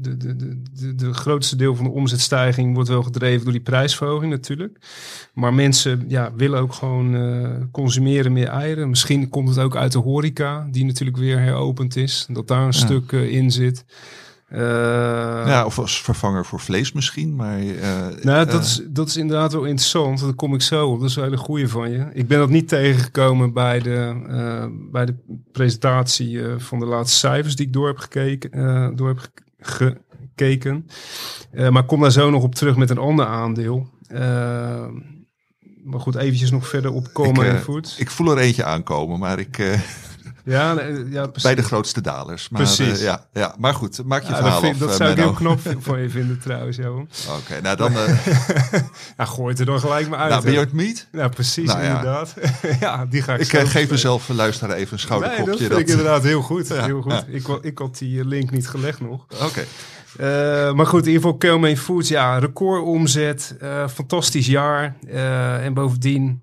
de, de, de, de grootste deel van de omzetstijging wordt wel gedreven door die prijsverhoging natuurlijk. Maar mensen ja, willen ook gewoon consumeren meer eieren. Misschien komt het ook uit de horeca, die natuurlijk weer heropend is. Dat daar een ja. stuk in zit. Uh, ja, of als vervanger voor vlees misschien, maar... Uh, nou, dat, uh, is, dat is inderdaad wel interessant. Daar kom ik zo op. Dat is een hele goede van je. Ik ben dat niet tegengekomen bij de, bij de presentatie van de laatste cijfers die ik door heb gekeken. door heb gekeken. maar ik kom daar zo nog op terug met een ander aandeel. maar goed, eventjes nog verder op Coleman Foods. Ik voel er eentje aankomen, maar ik... Ja, ja bij de grootste dalers. Maar, precies. Uh, ja, ja, maar goed, maak je ja, verhaal dat, vind, af, dat zou ik heel knap van je vinden trouwens. [laughs] Oké, okay, nou dan... Uh... [laughs] ja, gooi het er dan gelijk maar uit. Nou, Beyond Meat? Ja, precies, nou, inderdaad. [laughs] ja, die ga ik Ik geef mezelf, luisteraar, even een schouderklopje. Nee, dat vind dat... ik inderdaad heel goed. Heel goed. Ik, ik had die link niet gelegd nog. Oké. Okay. Uh, maar goed, in ieder geval Kelmain Foods, ja, recordomzet, uh, fantastisch jaar. Uh, en bovendien,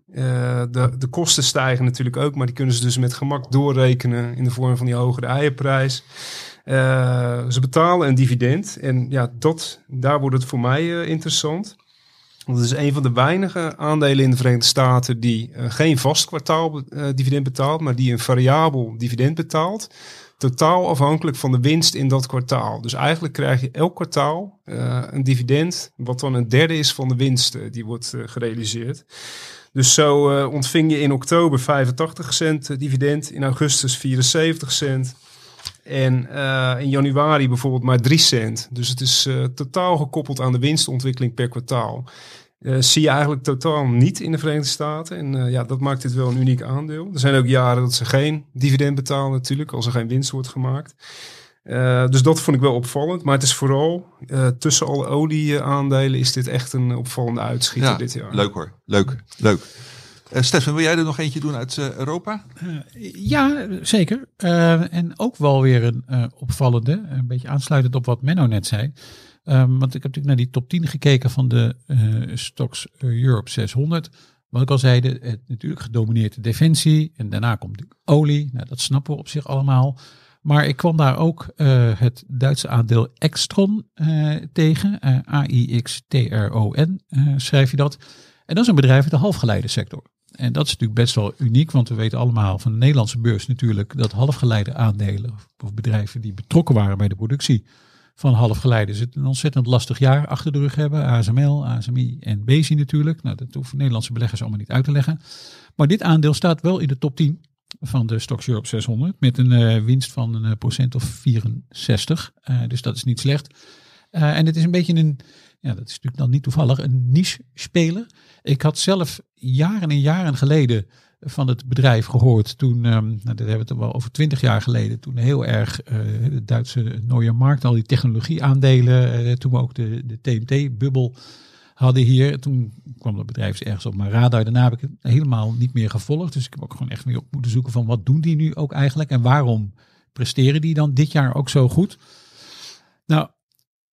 de, de kosten stijgen natuurlijk ook, maar die kunnen ze dus met gemak doorrekenen in de vorm van die hogere eierprijs. ze betalen een dividend en ja, dat, daar wordt het voor mij interessant. Want het is een van de weinige aandelen in de Verenigde Staten die geen vast kwartaal dividend betaalt, maar die een variabel dividend betaalt totaal afhankelijk van de winst in dat kwartaal. Dus eigenlijk krijg je elk kwartaal uh, een dividend, wat dan een derde is van de winst die wordt uh, gerealiseerd. Dus zo ontving je in oktober 85 cent dividend, in augustus 74 cent. En eh, in januari bijvoorbeeld maar 3 cent. Dus het is eh, totaal gekoppeld aan de winstontwikkeling per kwartaal. Eh, zie je eigenlijk totaal niet in de Verenigde Staten. En eh, ja, dat maakt dit wel een uniek aandeel. Er zijn ook jaren dat ze geen dividend betalen natuurlijk, als er geen winst wordt gemaakt. Eh, dus dat vond ik wel opvallend. Maar het is vooral eh, tussen alle olieaandelen is dit echt een opvallende uitschieter Ja, dit jaar. leuk hoor. Leuk, leuk. Eh Stefan, wil jij er nog eentje doen uit eh, Europa? Ja, zeker. Eh, en ook wel weer een eh, opvallende, een beetje aansluitend op wat Menno net zei. Ehm, want ik heb natuurlijk naar die top 10 gekeken van de eh Stocks Europe 600. Wat ik al zei, de, het natuurlijk gedomineerd de defensie. En daarna komt olie. Nou, dat snappen we op zich allemaal. Maar ik kwam daar ook eh, het Duitse aandeel Extron eh, tegen. Eh A-I-X-T-R-O-N eh, schrijf je dat. En dat is een bedrijf in de halfgeleidensector. En dat is natuurlijk best wel uniek, want we weten allemaal van de Nederlandse beurs natuurlijk dat halfgeleide aandelen of bedrijven die betrokken waren bij de productie van halfgeleiders het een ontzettend lastig jaar achter de rug hebben. ASML, ASMI en Bezi natuurlijk. Nou, dat hoeven Nederlandse beleggers allemaal niet uit te leggen. Maar dit aandeel staat wel in de top 10 van de Stocks Europe 600 met een eh, winst van een eh, procent of 64. Eh, dus dat is niet slecht. En het is een beetje een, ja, dat is natuurlijk dan niet toevallig, een niche speler. Ik had zelf jaren en jaren geleden van het bedrijf gehoord. Toen, ehm, nou, dat hebben we het wel over twintig jaar geleden. Toen heel erg eh, de Duitse Neue Markt, al die technologieaandelen. eh, toen we ook de, de TMT-bubbel hadden hier. Toen kwam dat bedrijf ergens op mijn radar. Daarna heb ik het helemaal niet meer gevolgd. Dus ik heb ook gewoon echt weer op moeten zoeken van wat doen die nu ook eigenlijk. En waarom presteren die dan dit jaar ook zo goed? Nou,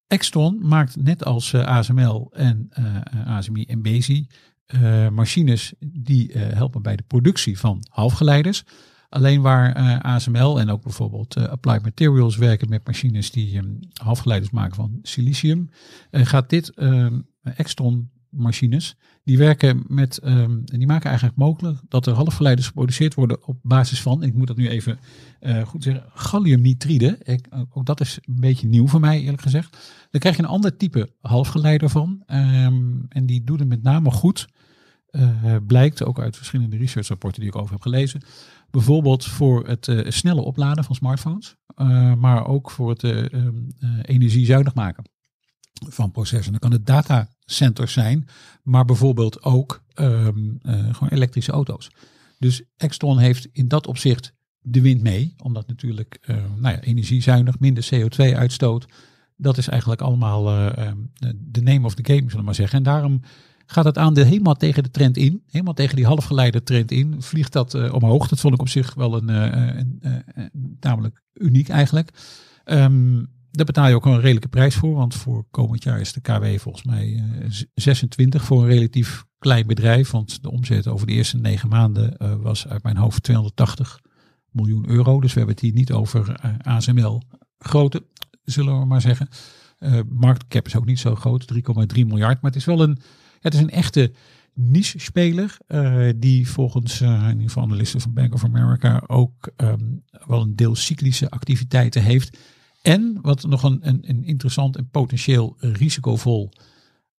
Extron maakt net als eh, ASML en eh ASMI en Bezi eh, machines die eh, helpen bij de productie van halfgeleiders. Alleen waar eh, ASML en ook bijvoorbeeld Applied Materials werken met machines die ehm, halfgeleiders maken van silicium, gaat dit ehm, Extron machines, die werken met, ehm, en die maken eigenlijk mogelijk dat er halfgeleiders geproduceerd worden op basis van, ik moet dat nu even eh, goed zeggen, galliumnitride. Ik, ook dat is een beetje nieuw voor mij eerlijk gezegd. Dan krijg je een ander type halfgeleider van. ehm, en die doet het met name goed. eh, blijkt ook uit verschillende researchrapporten die ik over heb gelezen. Bijvoorbeeld voor het eh, snelle opladen van smartphones. eh, maar ook voor het eh, ehm, eh, energiezuinig maken van processen. Dan kan het datacenter zijn, maar bijvoorbeeld ook ehm, eh, gewoon elektrische auto's. Dus Extron heeft in dat opzicht de wind mee, omdat natuurlijk eh, nou ja, energiezuinig, minder CO2-uitstoot. Dat is eigenlijk allemaal eh, ehm, de name of the game, zullen we maar zeggen. En daarom gaat het aandeel helemaal tegen de trend in. Helemaal tegen die halfgeleide trend in. Vliegt dat omhoog. Dat vond ik op zich wel een, eh, een tamelijk uniek eigenlijk. Ehm, daar betaal je ook een redelijke prijs voor. Want voor komend jaar is de KW volgens mij eh, z- 26 voor een relatief klein bedrijf. Want de omzet over de eerste negen maanden eh, was uit mijn hoofd 280 miljoen euro. Dus we hebben het hier niet over eh, ASML grote, zullen we maar zeggen. Eh marktcap is ook niet zo groot, 3,3 miljard. Maar het is wel een, het is een echte niche-speler. eh, die volgens eh, in ieder analisten van Bank of America ook ehm, wel een deel cyclische activiteiten heeft. En wat nog een, een, een interessant en potentieel risicovol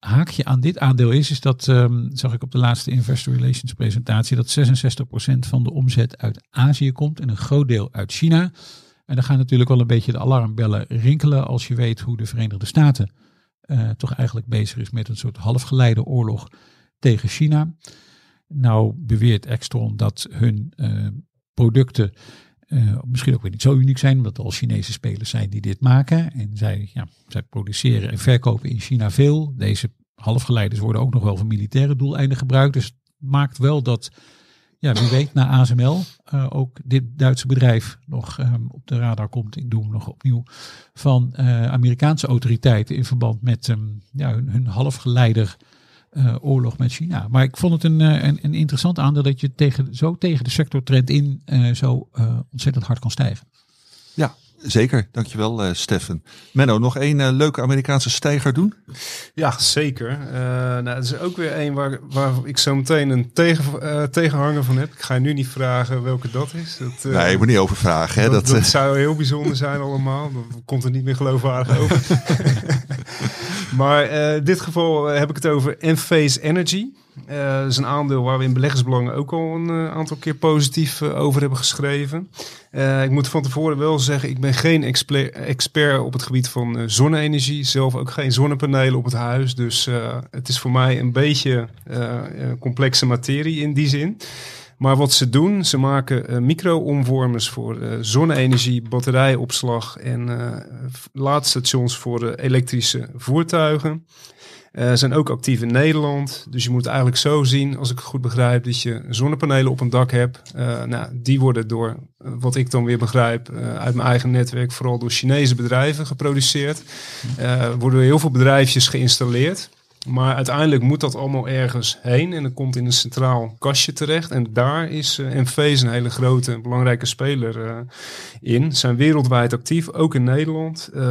haakje aan dit aandeel is, is dat, ehm, zag ik op de laatste Investor Relations presentatie, dat 66% van de omzet uit Azië komt en een groot deel uit China. En dan gaan natuurlijk wel een beetje de alarmbellen rinkelen als je weet hoe de Verenigde Staten eh, toch eigenlijk bezig is met een soort halfgeleide oorlog tegen China. Nou beweert Extron dat hun eh, producten eh, misschien ook weer niet zo uniek zijn, omdat er al Chinese spelers zijn die dit maken. En zij, ja, zij produceren en verkopen in China veel. Deze halfgeleiders worden ook nog wel voor militaire doeleinden gebruikt. Dus het maakt wel dat, ja, wie weet, na ASML eh, ook dit Duitse bedrijf nog ehm, op de radar komt. Ik doe hem nog opnieuw van eh, Amerikaanse autoriteiten in verband met ehm, ja, hun, hun halfgeleider eh, oorlog met China. Maar ik vond het een, eh, een, een interessant aandeel dat je tegen, zo tegen de sectortrend in eh, zo ontzettend hard kan stijgen. Ja, zeker. Dankjewel, eh Stefan. Menno, nog één eh, leuke Amerikaanse stijger doen? Ja, zeker. Eh nou, het is ook weer een waar, waar ik zo meteen een tegen, tegenhanger van heb. Ik ga je nu niet vragen welke dat is. Dat, nee, je moet niet over vragen. Hè? dat, Dat, dat zou heel bijzonder zijn allemaal. Dan komt het niet meer geloofwaardig over. [laughs] [laughs] maar in dit geval heb ik het over Enphase Energy. Eh, dat is een aandeel waar we in beleggersbelangen ook al een eh, aantal keer positief eh, over hebben geschreven. Ik moet van tevoren wel zeggen, ik ben geen expert op het gebied van zonne-energie. Zelf ook geen zonnepanelen op het huis. Dus het is voor mij een beetje complexe materie in die zin. Maar wat ze doen, ze maken micro-omvormers voor zonne-energie, batterijopslag en laadstations voor elektrische voertuigen. Eh, zijn ook actief in Nederland. Dus je moet eigenlijk zo zien, als ik het goed begrijp, dat je zonnepanelen op een dak hebt. Eh, nou, die worden door, eh, wat ik dan weer begrijp, uit mijn eigen netwerk, vooral door Chinese bedrijven geproduceerd. Eh worden door heel veel bedrijfjes geïnstalleerd. Maar uiteindelijk moet dat allemaal ergens heen en dan komt in een centraal kastje terecht. En daar is uh, een hele grote, belangrijke speler uh, in. Ze zijn wereldwijd actief, ook in Nederland. Uh,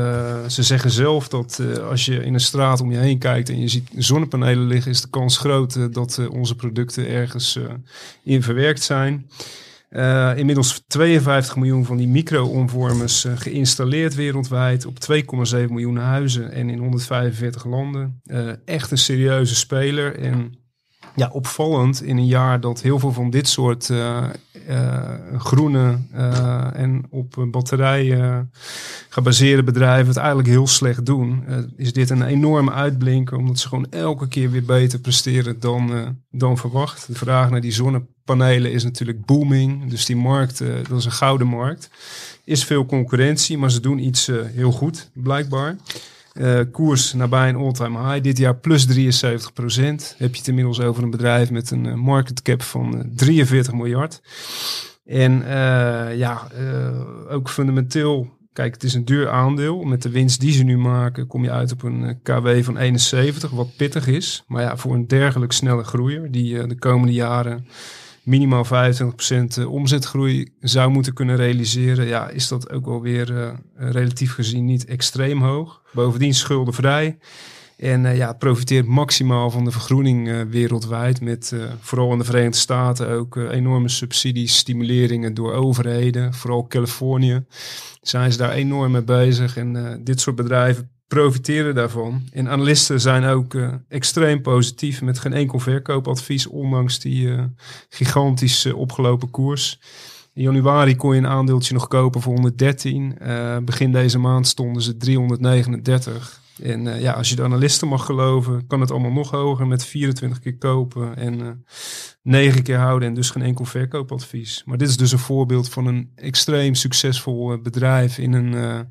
ze zeggen zelf dat als je in een straat om je heen kijkt en je ziet zonnepanelen liggen, is de kans groot dat onze producten ergens in verwerkt zijn. Uh, inmiddels 52 miljoen van die micro-omvormers uh, geïnstalleerd wereldwijd op 2,7 miljoen huizen en in 145 landen. Uh, echt een serieuze speler en ja, opvallend in een jaar dat heel veel van dit soort groene en op batterijen gebaseerde bedrijven het eigenlijk heel slecht doen. is dit een enorme uitblinker omdat ze gewoon elke keer weer beter presteren dan, dan verwacht. De vraag naar die zonnepanelen is natuurlijk booming. Dus die markt, dat is een gouden markt. Is veel concurrentie, maar ze doen iets heel goed, blijkbaar. Uh, koers nabij een all-time high. Dit jaar plus 73 procent. Heb je het inmiddels over een bedrijf met een market cap van uh, 43 miljard. En ja, ook fundamenteel. Kijk, het is een duur aandeel. Met de winst die ze nu maken, kom je uit op een KW van 71, wat pittig is. Maar ja, voor een dergelijk snelle groeier, die de komende jaren minimaal 25% omzetgroei zou moeten kunnen realiseren, ja, is dat ook wel weer uh, relatief gezien niet extreem hoog. Bovendien schuldenvrij. En uh, ja, profiteert maximaal van de vergroening wereldwijd. Met vooral in de Verenigde Staten ook enorme subsidies, stimuleringen door overheden. Vooral Californië zijn ze daar enorm mee bezig. En dit soort bedrijven profiteren daarvan. En analisten zijn ook uh, extreem positief met geen enkel verkoopadvies, ondanks die uh, gigantisch uh, opgelopen koers. In januari kon je een aandeeltje nog kopen voor 113. begin deze maand stonden ze 339. En ja, als je de analisten mag geloven, kan het allemaal nog hoger met 24 keer kopen en 9 keer houden en dus geen enkel verkoopadvies. Maar dit is dus een voorbeeld van een extreem succesvol bedrijf in een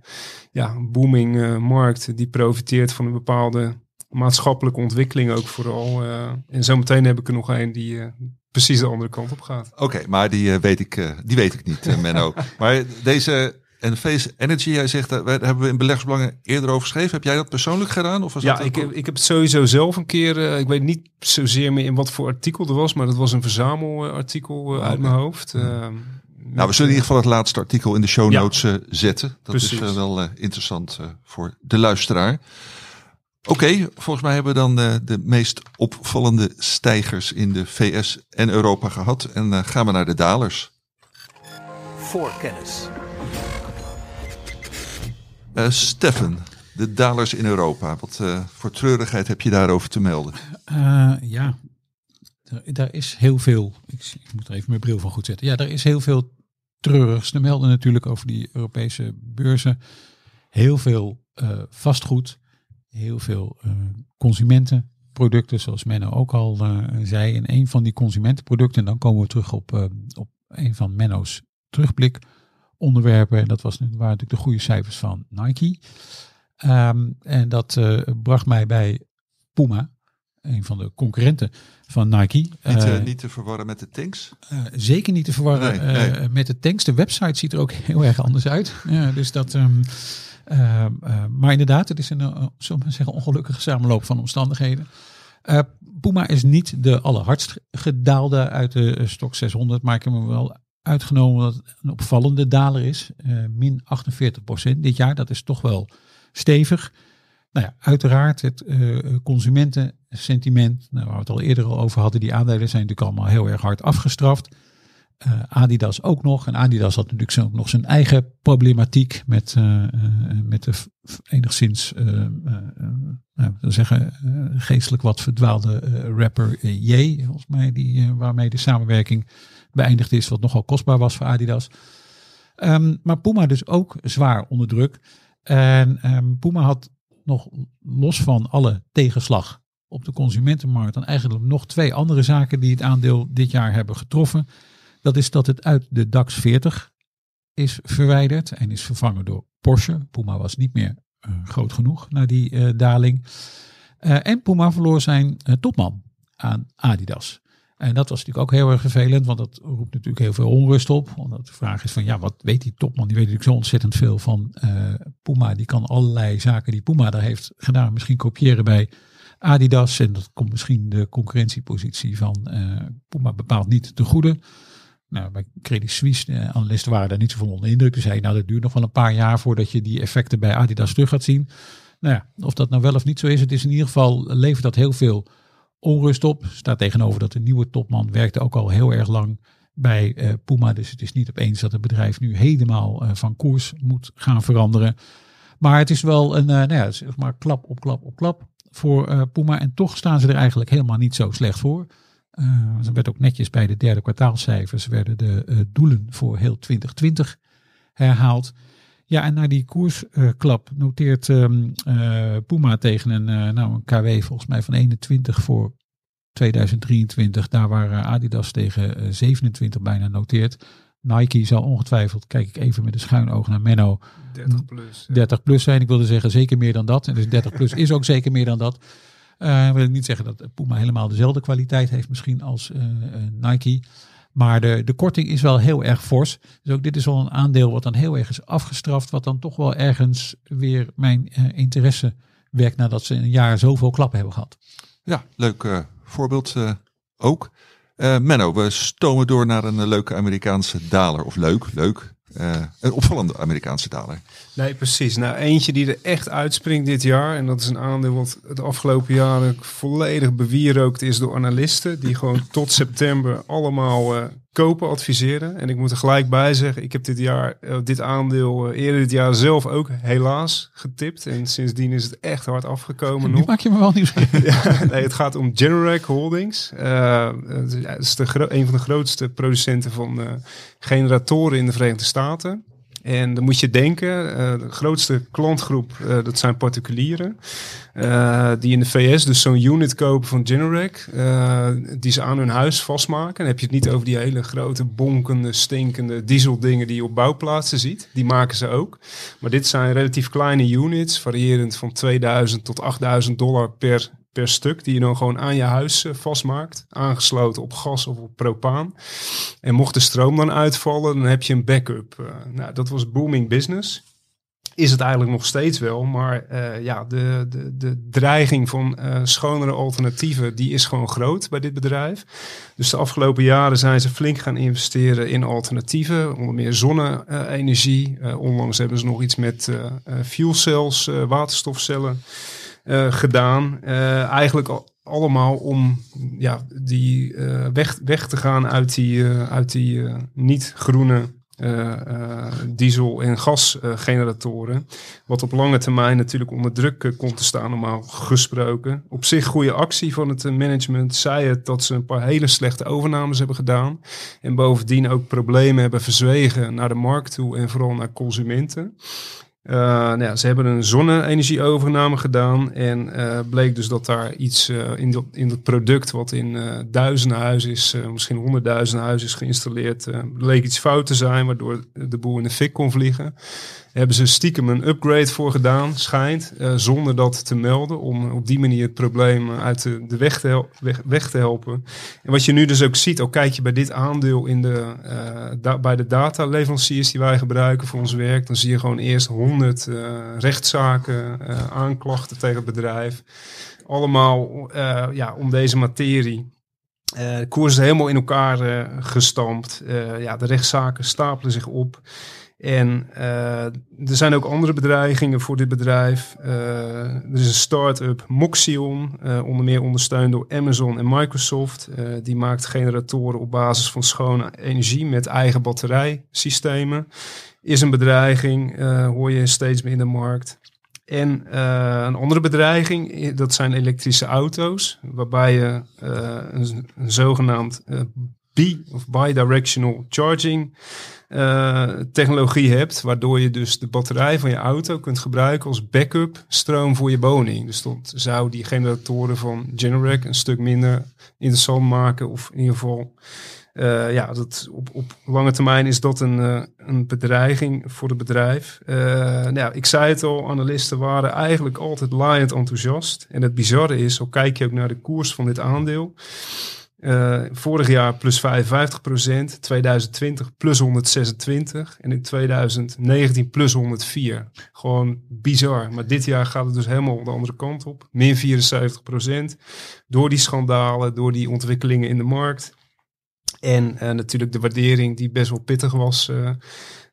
ja, booming uh, markt die profiteert van een bepaalde maatschappelijke ontwikkeling ook vooral. Uh, en zometeen heb ik er nog een die uh, precies de andere kant op gaat. Oké, okay, maar die weet ik, die weet ik niet, Menno. [laughs] maar deze Enphase Energy, jij zegt, daar hebben we in beleggersbelangen eerder over geschreven. Heb jij dat persoonlijk gedaan? Of was ja, dat ik heb, ik heb het sowieso zelf een keer, ik weet niet zozeer meer in wat voor artikel er was, maar dat was een verzamelartikel oh, uit mijn hoofd. Ja. Nou, we zullen in ieder geval het laatste artikel in de show notes ja. uh, zetten. Dat Precies. is uh, wel uh, interessant voor de luisteraar. Oké, okay, volgens mij hebben we dan de meest opvallende stijgers in de VS en Europa gehad. En gaan we naar de dalers. Voor kennis. Uh, Steffen, de dalers in Europa. Wat voor treurigheid heb je daarover te melden? ja, daar is heel veel. Ik, ik, moet er even mijn bril van goed zetten. Ja, er is heel veel treurigs te melden natuurlijk over die Europese beurzen. Heel veel vastgoed, heel veel consumentenproducten, zoals Menno ook al zei. En een van die consumentenproducten, en dan komen we terug op, op een van Menno's terugblik onderwerpen. En dat was, waren natuurlijk de goede cijfers van Nike. Um, en dat bracht mij bij Puma, een van de concurrenten van Nike. Niet, uh, niet te verwarren met de tanks? Uh, zeker niet te verwarren nee, nee. Met de tanks. De website ziet er ook [laughs] heel erg anders uit. Ja, dus dat, um, maar inderdaad, het is een, uh, zullen we zeggen, ongelukkige samenloop van omstandigheden. Puma is niet de allerhardst gedaalde uit de stok 600, maar ik heb hem wel uitgenomen dat het een opvallende daler is. min 48 procent dit jaar, dat is toch wel stevig. Nou ja, uiteraard het uh, consumentensentiment, nou, waar we het al eerder al over hadden, die aandelen zijn natuurlijk allemaal heel erg hard afgestraft. Eh, Adidas ook nog. En Adidas had natuurlijk zo- nog zijn eigen problematiek met, eh, eh, met de enigszins, eh, eh, eh, nou, zeggen, eh, geestelijk wat verdwaalde eh, rapper eh, Ye, volgens mij, die, eh, waarmee de samenwerking beëindigd is, wat nogal kostbaar was voor Adidas. Ehm, maar Puma dus ook zwaar onder druk. En ehm, Puma had nog los van alle tegenslag op de consumentenmarkt dan eigenlijk nog twee andere zaken die het aandeel dit jaar hebben getroffen. Dat is dat het uit de DAX 40 is verwijderd en is vervangen door Porsche. Puma was niet meer eh, groot genoeg na die eh, daling. Eh, en Puma verloor zijn topman aan Adidas. En dat was natuurlijk ook heel erg vervelend, want dat roept natuurlijk heel veel onrust op. Omdat de vraag is van, ja, wat weet die topman? Die weet natuurlijk zo ontzettend veel van eh, Puma. Die kan allerlei zaken die Puma daar heeft gedaan misschien kopiëren bij Adidas. En dat komt misschien de concurrentiepositie van eh, Puma bepaald niet te goede. Nou, bij Credit Suisse, analisten waren daar niet zo van onder de indruk. Dus zei, nou, dat duurt nog wel een paar jaar voordat je die effecten bij Adidas terug gaat zien. Nou ja, of dat nou wel of niet zo is, het is in ieder geval, levert dat heel veel onrust op. Staat tegenover dat de nieuwe topman werkte ook al heel erg lang bij eh, Puma. Dus het is niet opeens dat het bedrijf nu helemaal eh, van koers moet gaan veranderen. Maar het is wel een, eh, nou ja, zeg maar klap op klap op klap voor Puma. En toch staan ze er eigenlijk helemaal niet zo slecht voor. Uh, ze werd ook netjes bij de derde kwartaalcijfers werden de uh, doelen voor heel 2020 herhaald. Ja, en na die koersklap noteert um, Puma tegen een, nou, een KW volgens mij van 21 voor 2023. Daar waar Adidas tegen 27 bijna noteert. Nike zal ongetwijfeld, kijk ik even met een schuin oog naar Menno, 30 plus. Ja. 30 plus zijn. Ik wilde zeggen zeker meer dan dat. En dus 30 plus is ook zeker meer dan dat. Uh, wil ik niet zeggen dat Puma helemaal dezelfde kwaliteit heeft misschien als uh, Nike. Maar de, de korting is wel heel erg fors. Dus ook dit is wel een aandeel wat dan heel erg is afgestraft. Wat dan toch wel ergens weer mijn uh, interesse wekt nadat ze een jaar zoveel klappen hebben gehad. Ja, leuk voorbeeld ook. Uh, Menno, we stomen door naar een leuke Amerikaanse daler. Of leuk, leuk. Uh, een opvallende Amerikaanse daler. Nee, precies. Nou, eentje die er echt uitspringt dit jaar. En dat is een aandeel wat de afgelopen jaren volledig bewierookt is door analisten. Die gewoon tot september allemaal uh, kopen adviseren. En ik moet er gelijk bij zeggen, ik heb dit jaar, uh, dit aandeel eerder dit jaar zelf ook helaas getipt. En sindsdien is het echt hard afgekomen Nu nog. maak je me wel nieuwsgierig. [laughs] ja, nee, het gaat om Generac Holdings. het is de een van de grootste producenten van generatoren in de Verenigde Staten. En dan moet je denken, uh, de grootste klantgroep, uh, dat zijn particulieren. Uh, die in de VS dus zo'n unit kopen van Generac. die ze aan hun huis vastmaken. Dan heb je het niet over die hele grote, bonkende, stinkende diesel dingen die je op bouwplaatsen ziet. Die maken ze ook. Maar dit zijn relatief kleine units, variërend van 2000 tot 8000 dollar per per stuk, die je dan gewoon aan je huis uh, vastmaakt, aangesloten op gas of op propaan. En mocht de stroom dan uitvallen, dan heb je een backup. Uh, nou, dat was booming business. Is het eigenlijk nog steeds wel, maar uh, ja, de, de, de dreiging van schonere alternatieven, die is gewoon groot bij dit bedrijf. Dus de afgelopen jaren zijn ze flink gaan investeren in alternatieven, onder meer zonne-energie. onlangs hebben ze nog iets met fuel cells, waterstofcellen. Uh, gedaan. Uh, eigenlijk al, allemaal om ja, die, uh, weg, weg te gaan uit die, uit die niet groene diesel- en gasgeneratoren. wat op lange termijn natuurlijk onder druk komt te staan, normaal gesproken. Op zich goede actie van het management. Zei het dat ze een paar hele slechte overnames hebben gedaan. En bovendien ook problemen hebben verzwegen naar de markt toe en vooral naar consumenten. Uh, nou ja, ze hebben een zonne-energieovername gedaan en uh, bleek dus dat daar iets uh, in, dat, in dat product wat in duizenden huizen is, misschien honderdduizenden huizen is geïnstalleerd, bleek iets fout te zijn, waardoor de boel in de fik kon vliegen. Hebben ze stiekem een upgrade voor gedaan, schijnt, zonder dat te melden, om op die manier het probleem uit de, weg, te weg, te helpen. En wat je nu dus ook ziet, al kijk je bij dit aandeel in de, da- bij de dataleveranciers die wij gebruiken voor ons werk, dan zie je gewoon eerst 100 uh, rechtszaken, aanklachten tegen het bedrijf. Allemaal ja, om deze materie. Eh, de koers is helemaal in elkaar eh, gestampt. Eh, ja, de rechtszaken stapelen zich op. En eh, er zijn ook andere bedreigingen voor dit bedrijf. Eh, er is een start-up Moxion, eh, onder meer ondersteund door Amazon en Microsoft. Die maakt generatoren op basis van schone energie met eigen batterijsystemen. Is een bedreiging, hoor je steeds meer in de markt. En een andere bedreiging, dat zijn elektrische auto's, waarbij je een, zogenaamd bi- of bidirectional charging eh, technologie hebt, waardoor je dus de batterij van je auto kunt gebruiken als backup stroom voor je woning. Dus dat zou die generatoren van Generac een stuk minder interessant maken, of in ieder geval, eh, ja, dat op, op lange termijn is dat een, eh, een bedreiging voor het bedrijf. Nou ik zei het al, analisten waren eigenlijk altijd laaiend enthousiast. En het bizarre is, al kijk je ook naar de koers van dit aandeel. Eh, vorig jaar plus 55 procent, 2020 plus 126 en in 2019 plus 104. Gewoon bizar. Maar dit jaar gaat het dus helemaal de andere kant op. Min 74 procent. Door die schandalen, door die ontwikkelingen in de markt. En eh, natuurlijk de waardering die best wel pittig was eh,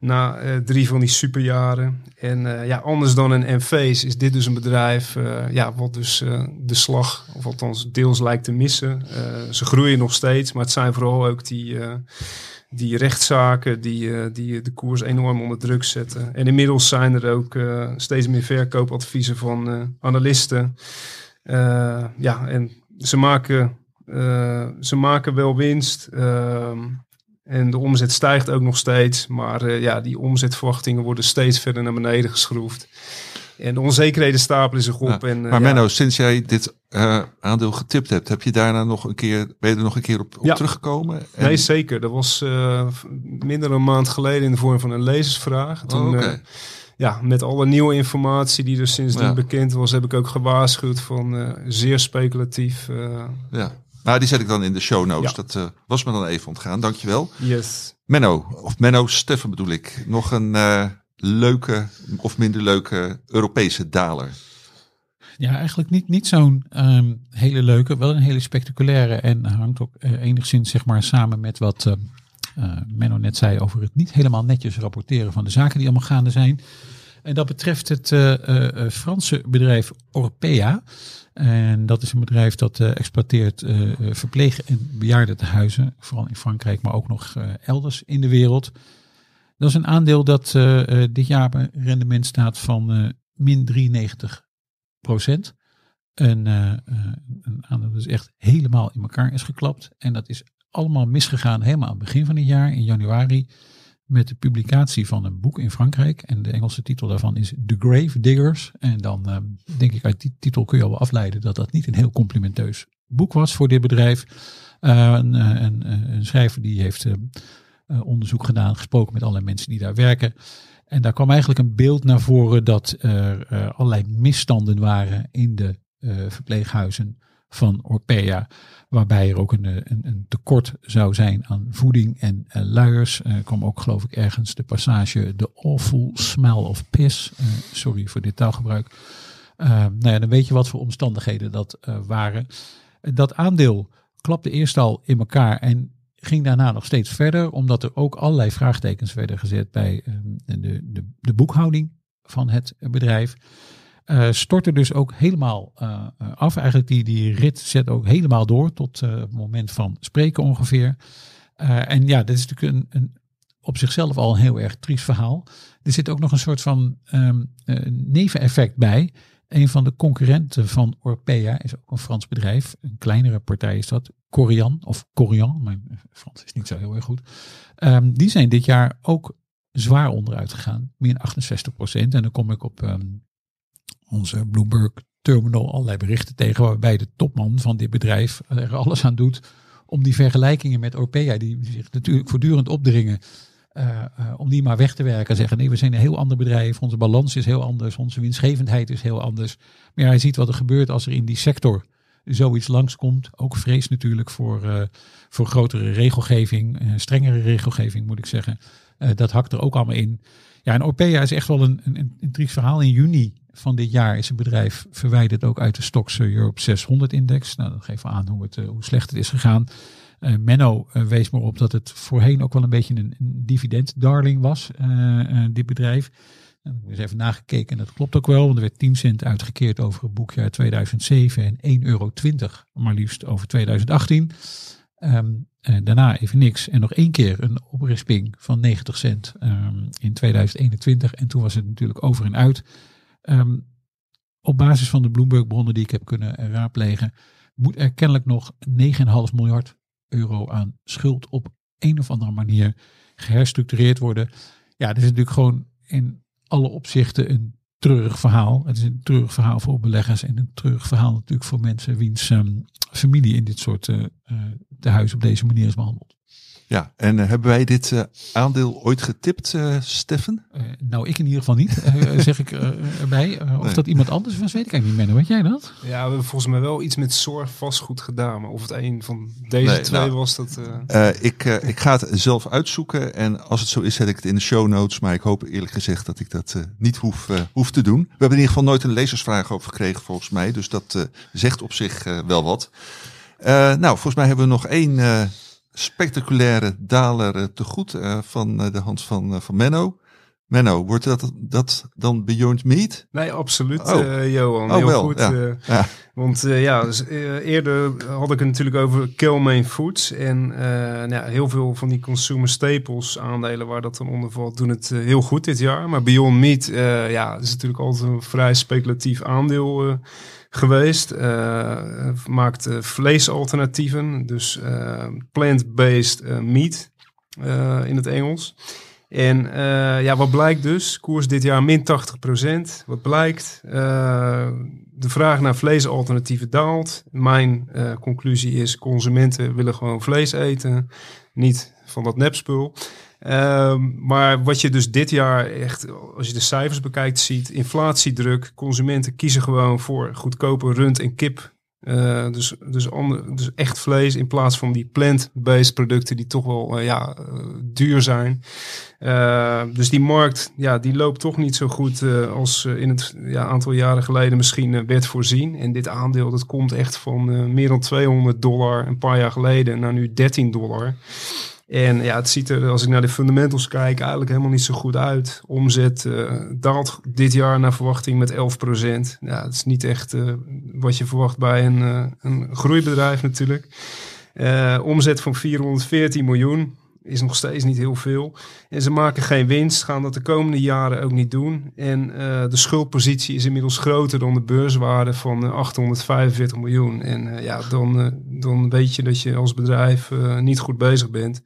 na eh, drie van die superjaren. En eh, ja, anders dan een Enphase is dit dus een bedrijf eh, ja, wat dus de slag, of althans deels lijkt te missen. Ze groeien nog steeds, maar het zijn vooral ook die, die rechtszaken die, die de koers enorm onder druk zetten. En inmiddels zijn er ook steeds meer verkoopadviezen van analisten. Ja, en ze maken, ze maken wel winst. En de omzet stijgt ook nog steeds. Maar eh, ja, die omzetverwachtingen worden steeds verder naar beneden geschroefd. En de onzekerheden stapelen zich op. Ja, en, eh, maar ja, Menno, sinds jij dit eh, aandeel getipt hebt, heb je daarna nog een keer, ben je er nog een keer op, op Ja. teruggekomen? En- Nee, zeker. Dat was minder dan een maand geleden in de vorm van een lezersvraag. Toen, Oh, eh, ja, met alle nieuwe informatie die er sindsdien bekend was, heb ik ook gewaarschuwd van zeer speculatief. Ja. Nou, die zet ik dan in de show notes. Ja. Dat eh, was me dan even ontgaan. Dankjewel. yes. Menno, of Menno Steffen bedoel ik. Nog een eh, leuke of minder leuke Europese daler. Ja, eigenlijk niet, niet zo'n ehm, hele leuke, wel een hele spectaculaire en hangt ook eh, enigszins zeg maar samen met wat ehm, eh, Menno net zei over het niet helemaal netjes rapporteren van de zaken die allemaal gaande zijn. En dat betreft het eh, eh, eh, Franse bedrijf Orpea. En dat is een bedrijf dat eh, exploiteert eh, eh, verpleeg- en bejaardentehuizen, vooral in Frankrijk, maar ook nog elders in de wereld. Dat is een aandeel dat dit jaar een rendement staat van min 93 procent. Een, een aandeel dat echt helemaal in elkaar is geklapt. En dat is allemaal misgegaan helemaal aan het begin van het jaar, in januari, met de publicatie van een boek in Frankrijk. En de Engelse titel daarvan is The Grave Diggers. En dan eh, denk ik uit die titel kun je al afleiden dat dat niet een heel complimenteus boek was voor dit bedrijf. Eh, een, eh, een, schrijver die heeft onderzoek gedaan, gesproken met allerlei mensen die daar werken. En daar kwam eigenlijk een beeld naar voren dat er allerlei misstanden waren in de verpleeghuizen van Orpea. Waarbij er ook een, eh, een, een tekort zou zijn aan voeding en eh, luiers. Er kwam ook geloof ik ergens de passage The Awful Smell of Piss. Eh, sorry voor dit taalgebruik. Eh, nou ja, dan weet je wat voor omstandigheden dat eh, waren. Dat aandeel klapte eerst al in elkaar en ging daarna nog steeds verder, omdat er ook allerlei vraagtekens werden gezet bij eh, de, de, de boekhouding van het bedrijf. Eh, stortte dus ook helemaal eh, eh, af. Eigenlijk die, die rit zet ook helemaal door tot het moment van spreken ongeveer. En ja, dit is natuurlijk een, een, op zichzelf al een heel erg triest verhaal. Er zit ook nog een soort van ehm, eh, neveneffect bij. Een van de concurrenten van Orpea is ook een Frans bedrijf. Een kleinere partij is dat. Corian of Corian. Mijn Frans is niet zo heel erg goed. Ehm, die zijn dit jaar ook zwaar onderuit gegaan. Min 68 procent. En dan kom ik op ehm, onze Bloomberg terminal allerlei berichten tegen. Waarbij de topman van dit bedrijf er alles aan doet. Om die vergelijkingen met Orpea. Die zich natuurlijk voortdurend opdringen. Uh, uh, om die maar weg te werken. Zeggen nee, we zijn een heel ander bedrijf. Onze balans is heel anders. Onze winstgevendheid is heel anders. Maar hij ziet wat er gebeurt als er in die sector zoiets langskomt. Ook vrees natuurlijk voor, uh, voor grotere regelgeving. strengere regelgeving moet ik zeggen. Eh, dat hakt er ook allemaal in. Ja, en Orpea is echt wel een, een, verhaal. In juni van dit jaar is het bedrijf verwijderd ook uit de Stocks Europe 600 index. Nou, dat geeft aan hoe, het, eh, hoe slecht het is gegaan. Eh, Menno eh, wees maar op dat het voorheen ook wel een beetje een, een dividend-darling was, eh, eh, dit bedrijf. Nou, ik eens even nagekeken en dat klopt ook wel, want er werd 10 cent uitgekeerd over het boekjaar 2007 en 1,20 euro maar liefst over 2018. Ehm, eh, daarna even niks en nog één keer een oprisping van 90 cent ehm, in 2021 en toen was het natuurlijk over en uit. Ehm, op basis van de Bloomberg bronnen die ik heb kunnen raadplegen, moet er kennelijk nog 9,5 miljard euro aan schuld op een of andere manier geherstructureerd worden. Ja, het is natuurlijk gewoon in alle opzichten een treurig verhaal. Het is een treurig verhaal voor beleggers en een treurig verhaal natuurlijk voor mensen wiens ehm, familie in dit soort uh, tehuis op deze manier is behandeld. Ja, en uh, hebben wij dit uh, aandeel ooit getipt, uh, Steffen? nou, ik in ieder geval niet, [laughs] zeg ik erbij. of nee. dat iemand anders was, weet ik eigenlijk niet meer. Weet jij dat? Ja, we hebben volgens mij wel iets met zorg vastgoed gedaan. Maar of het een van deze nee, twee nou, was, dat... ik, ik ga het zelf uitzoeken. En als het zo is, zet ik het in de show notes. Maar ik hoop eerlijk gezegd dat ik dat niet hoef, hoef te doen. We hebben in ieder geval nooit een lezersvraag over gekregen, volgens mij. Dus dat zegt op zich wel wat. nou, volgens mij hebben we nog één spectaculaire daler te goed uh, van uh, de hand van, van Menno. Menno, wordt dat, dat dan Beyond Meat? Nee, absoluut, oh. Johan. Oh, heel wel, goed. Ja. ja. Want ja, dus, eerder had ik het natuurlijk over Kilmain Foods. En nou ja, heel veel van die consumer staples aandelen waar dat dan onder valt, doen het heel goed dit jaar. Maar Beyond Meat, ja, is natuurlijk altijd een vrij speculatief aandeel geweest. Uh, maakt uh, vleesalternatieven, dus uh, plant-based meat in het Engels. En ja, wat blijkt dus? Koers dit jaar min 80%. Wat blijkt? de vraag naar vleesalternatieven daalt. Mijn conclusie is: consumenten willen gewoon vlees eten, niet van dat nepspul. Um, maar wat je dus dit jaar echt, als je de cijfers bekijkt, ziet: inflatiedruk. Consumenten kiezen gewoon voor goedkope rund en kip. Uh, dus, dus, ander, dus echt vlees in plaats van die plant-based producten die toch wel uh, ja, uh, duur zijn. dus die markt ja, die loopt toch niet zo goed als in het ja, aantal jaren geleden misschien werd voorzien. En dit aandeel dat komt echt van meer dan 200 dollar een paar jaar geleden naar nu 13 dollar. En ja, het ziet er, als ik naar de fundamentals kijk, eigenlijk helemaal niet zo goed uit. Omzet uh, daalt dit jaar naar verwachting met 11%. Ja, dat is niet echt uh, wat je verwacht bij een, uh, een groeibedrijf natuurlijk. omzet van 414 miljoen is nog steeds niet heel veel. En ze maken geen winst, gaan dat de komende jaren ook niet doen. En uh, de schuldpositie is inmiddels groter dan de beurswaarde van uh, 845 miljoen. En uh, ja, dan, dan weet je dat je als bedrijf niet goed bezig bent.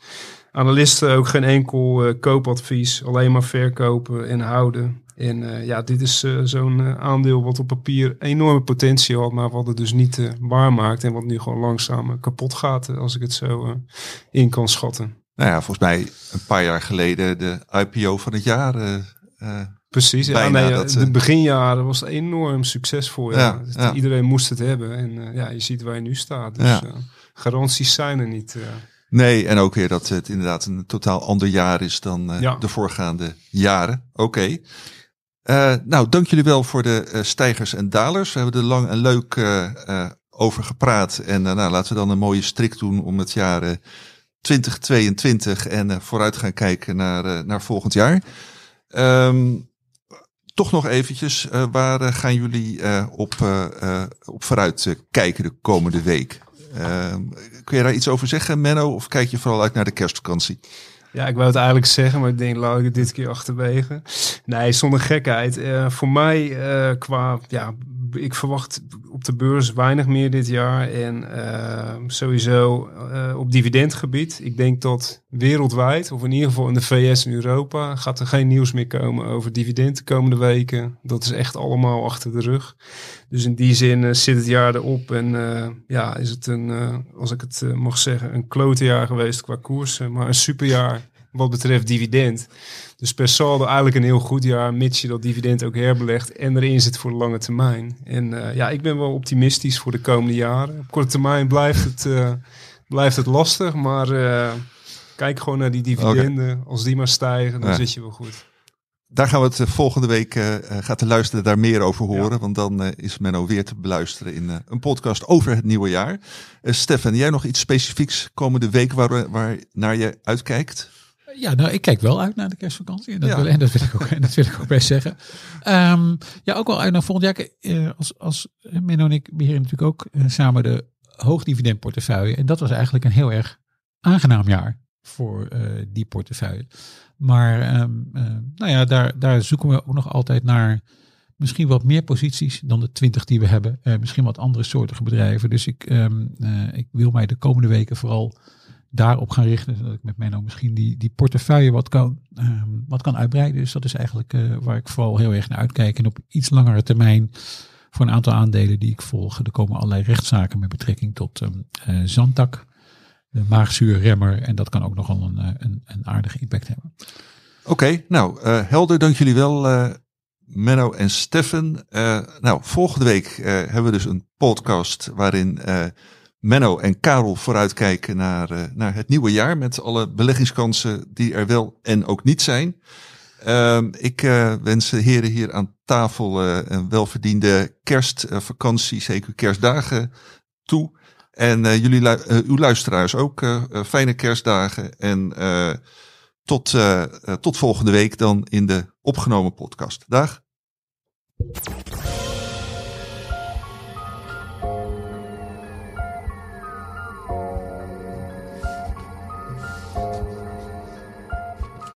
Analisten ook geen enkel koopadvies, alleen maar verkopen en houden. En ja, dit is zo'n aandeel wat op papier enorme potentie had, maar wat het dus niet waarmaakt en wat nu gewoon langzaam kapot gaat, als ik het zo in kan schatten. Nou ja, volgens mij een paar jaar geleden de IPO van het jaar. Uh, Precies, ja, nee, dat, de beginjaren was het enorm succesvol. Ja. ja, dus ja. Iedereen moest het hebben. En uh, ja, je ziet waar je nu staat. Dus uh, garanties zijn er niet. Nee, en ook weer dat het inderdaad een totaal ander jaar is dan de voorgaande jaren. Oké. Okay. nou, dank jullie wel voor de stijgers en dalers. We hebben er lang en leuk over gepraat. En nou, laten we dan een mooie strik doen om het jaar 2022 en uh, vooruit gaan kijken naar, uh, naar volgend jaar. Um, toch nog eventjes, uh, waar gaan jullie op, op vooruit kijken de komende week? Ehm, kun je daar iets over zeggen, Menno, of kijk je vooral uit naar de kerstvakantie? Ja, ik wou het eigenlijk zeggen, maar ik denk, laat ik dit keer achterwege. Nee, zonder gekheid. Voor mij qua, ja, ik verwacht op de beurs weinig meer dit jaar. En uh, sowieso op dividendgebied. Ik denk dat wereldwijd, of in ieder geval in de VS en Europa, gaat er geen nieuws meer komen over dividend de komende weken. Dat is echt allemaal achter de rug. Dus in die zin zit het jaar erop. En ja, is het een, als ik het mag zeggen, een klote jaar geweest qua koersen. Maar een superjaar wat betreft dividend. Dus per saldo eigenlijk een heel goed jaar, mits je dat dividend ook herbelegt en erin zit voor de lange termijn. En uh, ja, ik ben wel optimistisch voor de komende jaren. Op korte termijn blijft het, uh, blijft het lastig, maar uh, Kijk gewoon naar die dividenden. Als die maar stijgen, dan Ja. zit je wel goed. Daar gaan we het eh, volgende week, eh, eh, gaat de luisteren daar meer over horen. Want dan eh, is Menno weer te beluisteren in eh, een podcast over het nieuwe jaar. Eh Stefan, jij nog iets specifieks komende week waar, waar naar je uitkijkt? Ja, nou, ik kijk wel uit naar de kerstvakantie. En dat, Ja. wil, en dat, wil, ik ook, en dat wil ik ook best zeggen. Ehm, ja, ook wel uit naar volgend jaar. Eh, als, als Menno en ik beheren natuurlijk ook eh, samen de hoogdividendportefeuille. En dat was eigenlijk een heel erg aangenaam jaar voor eh, die portefeuille. Maar ehm, eh, nou ja, daar, daar zoeken we ook nog altijd naar misschien wat meer posities dan de 20 die we hebben. Eh, misschien wat andere soortige bedrijven. Dus ik, ehm, eh, ik wil mij de komende weken vooral daarop gaan richten. Zodat ik met Menno misschien die, die portefeuille wat kan, ehm, wat kan uitbreiden. Dus dat is eigenlijk eh, waar ik vooral heel erg naar uitkijk. En op iets langere termijn voor een aantal aandelen die ik volg. Er komen allerlei rechtszaken met betrekking tot eh, Zantak. De maagzuurremmer. En dat kan ook nogal een, eh, een, een aardige impact hebben. Oké, nou helder, dank jullie wel Menno en Steffen. Nou, volgende week hebben we dus een podcast waarin Menno en Karel vooruitkijken naar, eh, naar het nieuwe jaar met alle beleggingskansen die er wel en ook niet zijn. Ehm, ik eh, wens de heren hier aan tafel eh, een welverdiende kerstvakantie, zeker kerstdagen toe. En jullie, uw luisteraars ook fijne kerstdagen. En tot, tot volgende week dan in de opgenomen podcast. Dag.